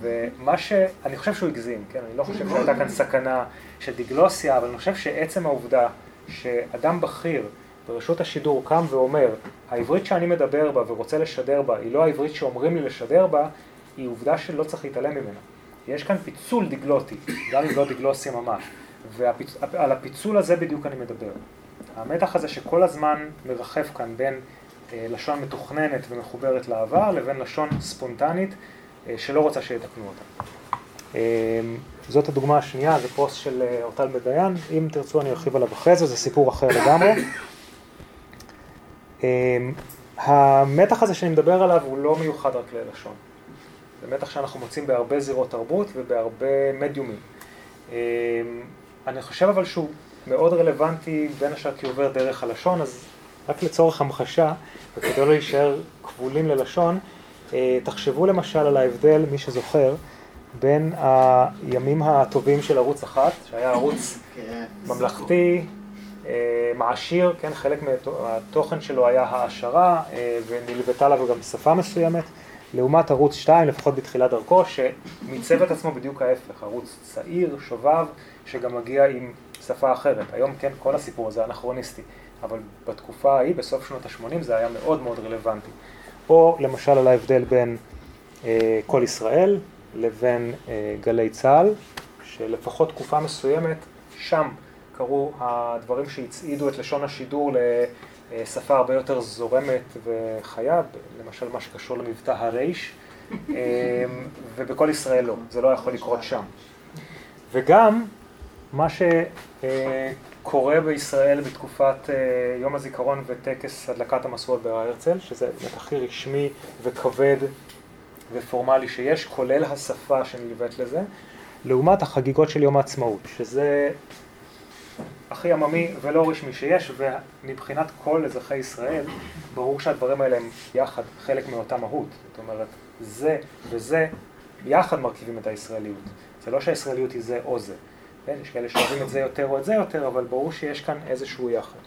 ומה ש... אני חושב שהוא הגזים, כן? אני לא חושב שהייתה כאן סכנה של דיגלוסיה, אבל אני חושב שעצם העובדה שאדם בכיר ברשות השידור קם ואומר, העברית שאני מדבר בה ורוצה לשדר בה היא לא העברית שאומרים לי לשדר בה, היא עובדה שלא צריך להתעלם ממנה. יש כאן פיצול דיגלוטי, גם אם לא דיגלוסיה ממש, ועל. הפיצול הזה בדיוק אני מדבר. המתח הזה שכל הזמן מרחף כאן בין אה, לשון מתוכננת ומחוברת לעבר לבין לשון ספונטנית אה, שלא רוצה שיתקנו אותה. אה, זאת הדוגמה השנייה, זה פוסט של אה, אורטל בדיין, אם תרצו אני ארחיב עליו אחרי זה, זה סיפור אחר לגמרי. אמ, המתח הזה שאני מדבר עליו הוא לא מיוחד רק ללשון. זה מתח שאנחנו מוצאים בהרבה זירות תרבות ובהרבה מדיומים. אמ, אני חושב אבל שהוא מאוד רלוונטי בין השאר כי עובר דרך הלשון, אז רק לצורך המחשה, וכדי לא להישאר כבולים ללשון, אה, תחשבו למשל על ההבדל, מי שזוכר, בין הימים הטובים של ערוץ אחת, שהיה ערוץ כן, ממלכתי, אה, מעשיר, כן, חלק מהתוכן שלו היה העשרה אה, ונלוותה לה גם שפה מסוימת, לעומת ערוץ 2, לפחות בתחילת דרכו, שמיצב את עצמו בדיוק ההפך, ערוץ צעיר, שובב, שגם מגיע עם שפה אחרת. היום כן, כל הסיפור הזה אנכרוניסטי, אבל בתקופה ההיא, בסוף שנות ה-80, זה היה מאוד מאוד רלוונטי. או למשל על ההבדל בין אה, כל ישראל לבין אה, גלי צה"ל, שלפחות תקופה מסוימת, שם קרו הדברים שהצעידו את לשון השידור לשפה הרבה יותר זורמת וחיה, למשל מה שקשור למבטא הרייש, אמ, ובכל ישראל לא, זה לא יכול לקרות שם. וגם מה שקורה בישראל בתקופת אה, יום הזיכרון וטקס הדלקת המשואות בהר הרצל, שזה הכי רשמי וכבד ופורמלי שיש, כולל השפה שנלווית לזה, לעומת החגיגות של יום העצמאות, שזה הכי עממי ולא רשמי שיש, ומבחינת כל אזרחי ישראל, ברור שהדברים האלה הם יחד חלק מאותה מהות. זאת אומרת, זה וזה יחד מרכיבים את הישראליות. זה לא שהישראליות היא זה או זה. כן? יש כאלה שאוהבים את זה יותר או את זה יותר, אבל ברור שיש כאן איזשהו יחד.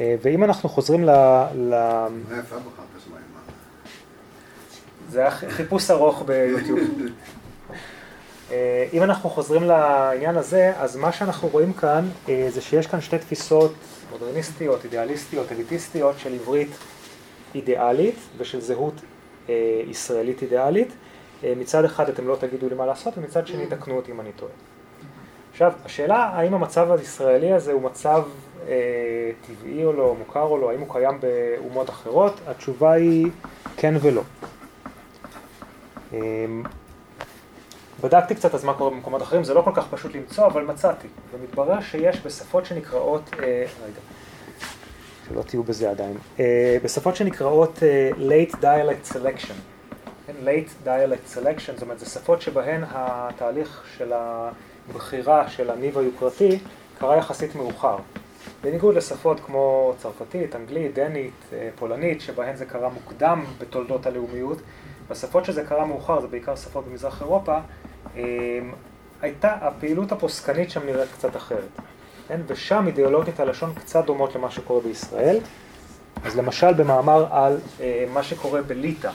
אה, ואם אנחנו חוזרים ל... ל... זה היה חיפוש ארוך ביוטיוב. אה, אם אנחנו חוזרים לעניין הזה, אז מה שאנחנו רואים כאן אה, זה שיש כאן שתי תפיסות מודרניסטיות, אידיאליסטיות, אליטיסטיות של עברית אידיאלית ושל זהות אה, ישראלית אידיאלית. מצד אחד אתם לא תגידו לי מה לעשות, ומצד שני תקנו אותי אם אני טועה. עכשיו, השאלה האם המצב הישראלי הזה הוא מצב אה, טבעי או לא, מוכר או לא, האם הוא קיים באומות אחרות, התשובה היא כן ולא. אה, בדקתי קצת אז מה קורה במקומות אחרים, זה לא כל כך פשוט למצוא, אבל מצאתי. ומתברר שיש בשפות שנקראות, אה, רגע, שלא תהיו בזה עדיין, אה, בשפות שנקראות אה, late dialect selection. כן, late dialect selection, זאת אומרת, זה שפות שבהן התהליך של הבחירה של הניב היוקרתי קרה יחסית מאוחר. בניגוד לשפות כמו צרפתית, אנגלית, דנית, אה, פולנית, שבהן זה קרה מוקדם בתולדות הלאומיות, בשפות שזה קרה מאוחר, זה בעיקר שפות במזרח אירופה, הייתה, הפעילות הפוסקנית שם נראית קצת אחרת. כן? ושם אידיאולוגיות הלשון קצת דומות למה שקורה בישראל. אז למשל במאמר על אה, מה שקורה בליטא,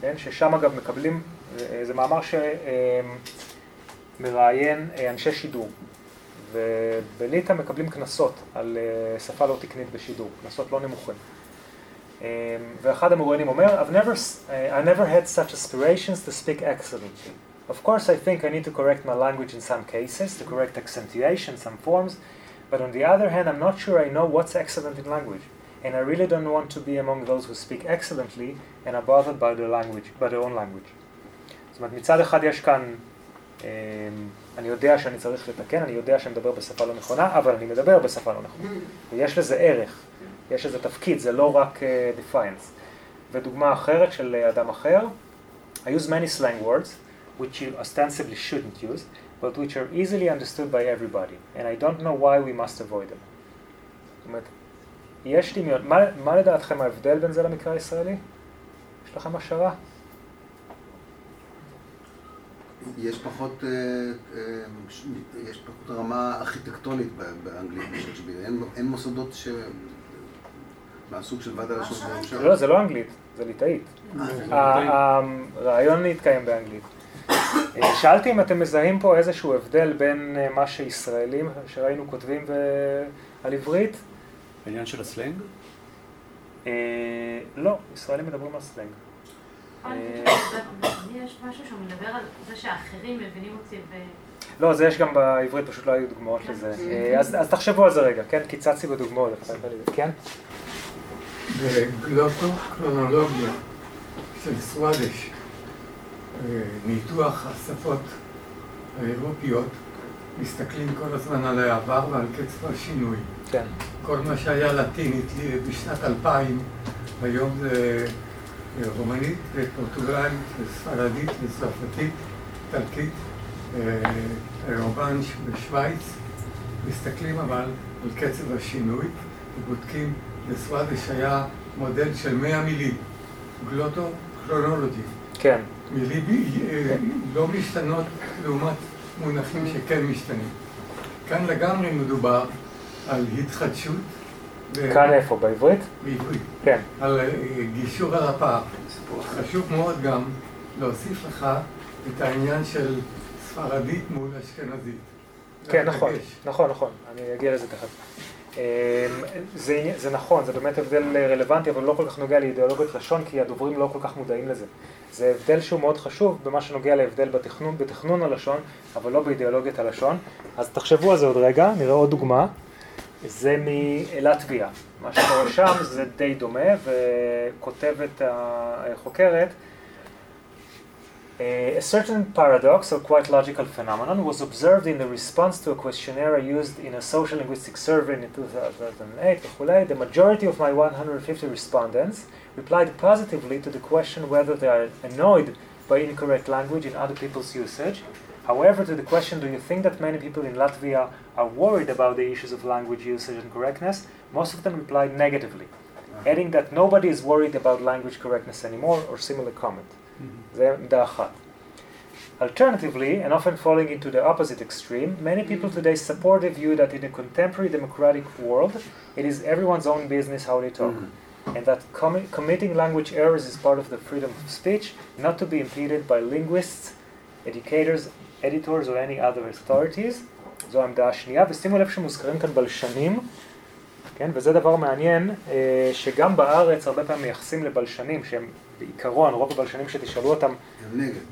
כן? ששם אגב מקבלים, אה, זה מאמר שמראיין אה, אנשי שידור. ובליטא מקבלים קנסות על אה, שפה לא תקנית בשידור, קנסות לא נמוכים. Um, ואחד המרואיינים אומר, I've never, uh, I never had such aspirations to speak excellently. Of course, I think I need to correct my language in some cases, to correct accentuation, some forms, but on the other hand, I'm not sure I know what's excellent in language. And I really don't want to be among those who speak excellently and are bothered by their language, by their own language. זאת אומרת, מצד אחד יש כאן, אני יודע שאני צריך לתקן, אני יודע שאני מדבר בשפה לא נכונה, אבל אני מדבר בשפה לא נכונה. ויש לזה ערך, יש לזה תפקיד, זה לא רק uh, defiance. ודוגמה אחרת של אדם אחר, I use many slang words. Which you ostensibly shouldn't use, but which are easily understood by everybody, and I don't know why we must avoid them. זאת אומרת, יש דמיון, מה, מה לדעתכם ההבדל בין זה למקרא הישראלי? יש לכם השערה? יש פחות, אה, אה, יש פחות רמה ארכיטקטונית באנגלית בשקספיר, אין, אין מוסדות ש... מהסוג של ועד הלשון. לא, זה לא אנגלית, זה ליטאית. הרעיון להתקיים באנגלית. אה, שאלתי אם אתם מזהים פה איזשהו הבדל בין אה, מה שישראלים שראינו כותבים על עברית. העניין של הסלנג? אה, לא, ישראלים מדברים על סלנג. יש משהו שהוא מדבר על זה שאחרים מבינים אותי ו... לא, זה יש גם בעברית, פשוט לא היו דוגמאות לזה. אז תחשבו על זה רגע, כן? קיצצתי בדוגמאות. כן? בגלוטו-קרונולוגיה של סוואדש ניתוח השפות האירופיות, מסתכלים כל הזמן על העבר ועל קצב השינוי. כן. כל מה שהיה לטינית בשנת 2000, היום זה רומנית ופורטוגלית וספרדית וצרפתית, איטלקית, רובנש בשוויץ. מסתכלים אבל על קצב השינוי ובודקים, לסוואדש היה מודל של 100 מילים, גלוטו כרונולוגי. כן. מליבי אה, לא משתנות לעומת מונחים שכן משתנים. כאן לגמרי מדובר על התחדשות. כאן איפה? בעברית? בעברית. כן. על אה, גישור על הפער. חשוב מאוד גם להוסיף לך את העניין של ספרדית מול אשכנזית. כן, נכון, נכון, נכון, אני אגיע לזה תכף. אמ, זה, זה נכון, זה באמת הבדל רלוונטי, אבל לא כל כך נוגע לאידיאולוגיות לשון, כי הדוברים לא כל כך מודעים לזה. זה הבדל שהוא מאוד חשוב במה שנוגע להבדל בתכנון, בתכנון הלשון, אבל לא באידיאולוגיית הלשון. אז תחשבו על זה עוד רגע, נראה עוד דוגמה. זה מלטביה. מה שקורה שם זה די דומה, וכותבת החוקרת, a, certain paradox or quite logical phenomenon was observed in the response to a questionnaire used in a social linguistic survey in 2008. The majority of my 150 respondents replied positively to the question whether they are annoyed by incorrect language in other people's usage. However, to the question, do you think that many people in Latvia are worried about the issues of language usage and correctness? Most of them replied negatively, mm-hmm. adding that nobody is worried about language correctness anymore or similar comment. זה עמדה אחת. Alternatively, and often falling into the opposite extreme, many people today support the view that in a contemporary democratic world, it is everyone's own business how they talk, and that commi- committing language errors is part of the freedom of speech, not to be impeded by linguists, educators, editors, or any other authorities. זו העמדה השנייה, ושימו לב שמוזכרים כאן בלשנים, כן, וזה דבר מעניין, אה, שגם בארץ הרבה פעמים מייחסים לבלשנים, שהם בעיקרון, רוב הבלשנים שתשאלו אותם.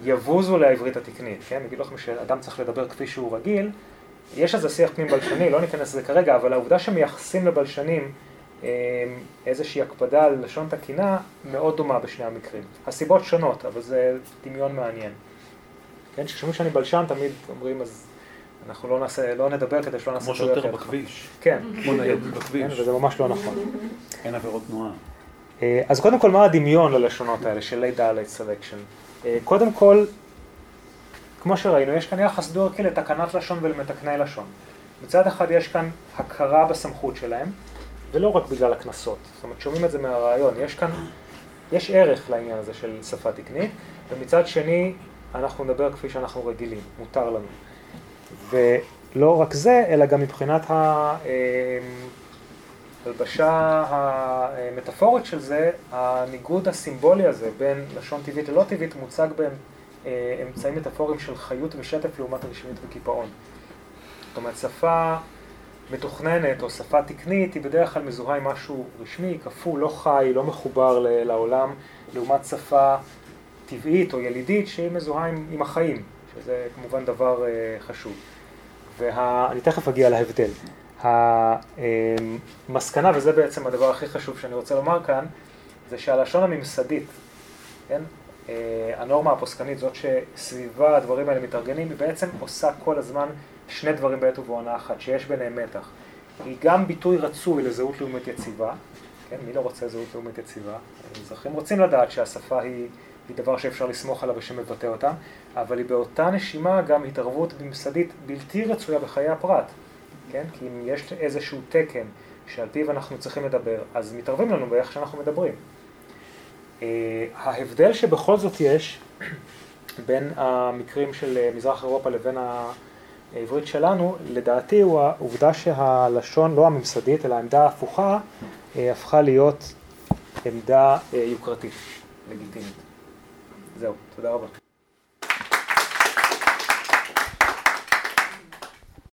יבוזו לעברית התקנית, כן? יגידו לכם שאדם צריך לדבר כפי שהוא רגיל. יש על זה שיח פנים בלשני, לא ניכנס לזה כרגע, אבל העובדה שמייחסים לבלשנים אה, איזושהי הקפדה על לשון תקינה, מאוד דומה בשני המקרים. הסיבות שונות, אבל זה דמיון מעניין. כן, כששומעים שאני בלשן, תמיד אומרים, אז אנחנו לא נעשה, לא נדבר כדי שלא נעשה כמו שוטר לידך." בכביש. כן. כמו ניידת כן, בכביש. וזה ממש לא נכון. אין עבירות תנועה. אה, אז קודם כל, מה הדמיון ללשונות האלה של late dialect selection? אה, קודם כל, כמו שראינו, יש כאן יחס דו-ערכי לתקנת לשון ולמתקני לשון. מצד אחד יש כאן הכרה בסמכות שלהם, ולא רק בגלל הקנסות. זאת אומרת, שומעים את זה מהרעיון. יש כאן, יש ערך לעניין הזה של שפה תקנית, ומצד שני, אנחנו נדבר כפי שאנחנו רגילים, מותר לנו. ולא רק זה, אלא גם מבחינת ה... אה, הלבשה המטאפורית של זה, הניגוד הסימבולי הזה בין לשון טבעית ללא טבעית מוצג באמצעים מטאפוריים של חיות ושטף לעומת רשמיות וקיפאון. זאת אומרת, שפה מתוכננת או שפה תקנית היא בדרך כלל מזוהה עם משהו רשמי, קפוא, לא חי, לא מחובר לעולם, לעומת שפה טבעית או ילידית שהיא מזוהה עם, עם החיים, שזה כמובן דבר אה, חשוב. ואני תכף אגיע להבדל. המסקנה, וזה בעצם הדבר הכי חשוב שאני רוצה לומר כאן, זה שהלשון הממסדית, כן, אה, הנורמה הפוסקנית, זאת שסביבה הדברים האלה מתארגנים, היא בעצם עושה כל הזמן שני דברים בעת ובעונה אחת, שיש ביניהם מתח. היא גם ביטוי רצוי לזהות לאומית יציבה, כן, מי לא רוצה זהות לאומית יציבה? האזרחים רוצים לדעת שהשפה היא, היא דבר שאפשר לסמוך עליו ושמבטא אותה, אבל היא באותה נשימה גם התערבות ממסדית בלתי רצויה בחיי הפרט. כן? כי אם יש איזשהו תקן שעל פיו אנחנו צריכים לדבר, אז מתערבים לנו באיך שאנחנו מדברים. אה, ההבדל שבכל זאת יש בין המקרים של אה, מזרח אירופה לבין העברית שלנו, לדעתי הוא העובדה שהלשון, לא הממסדית, אלא העמדה ההפוכה, אה, הפכה להיות עמדה יוקרתית, לגיטימית. זהו, תודה רבה.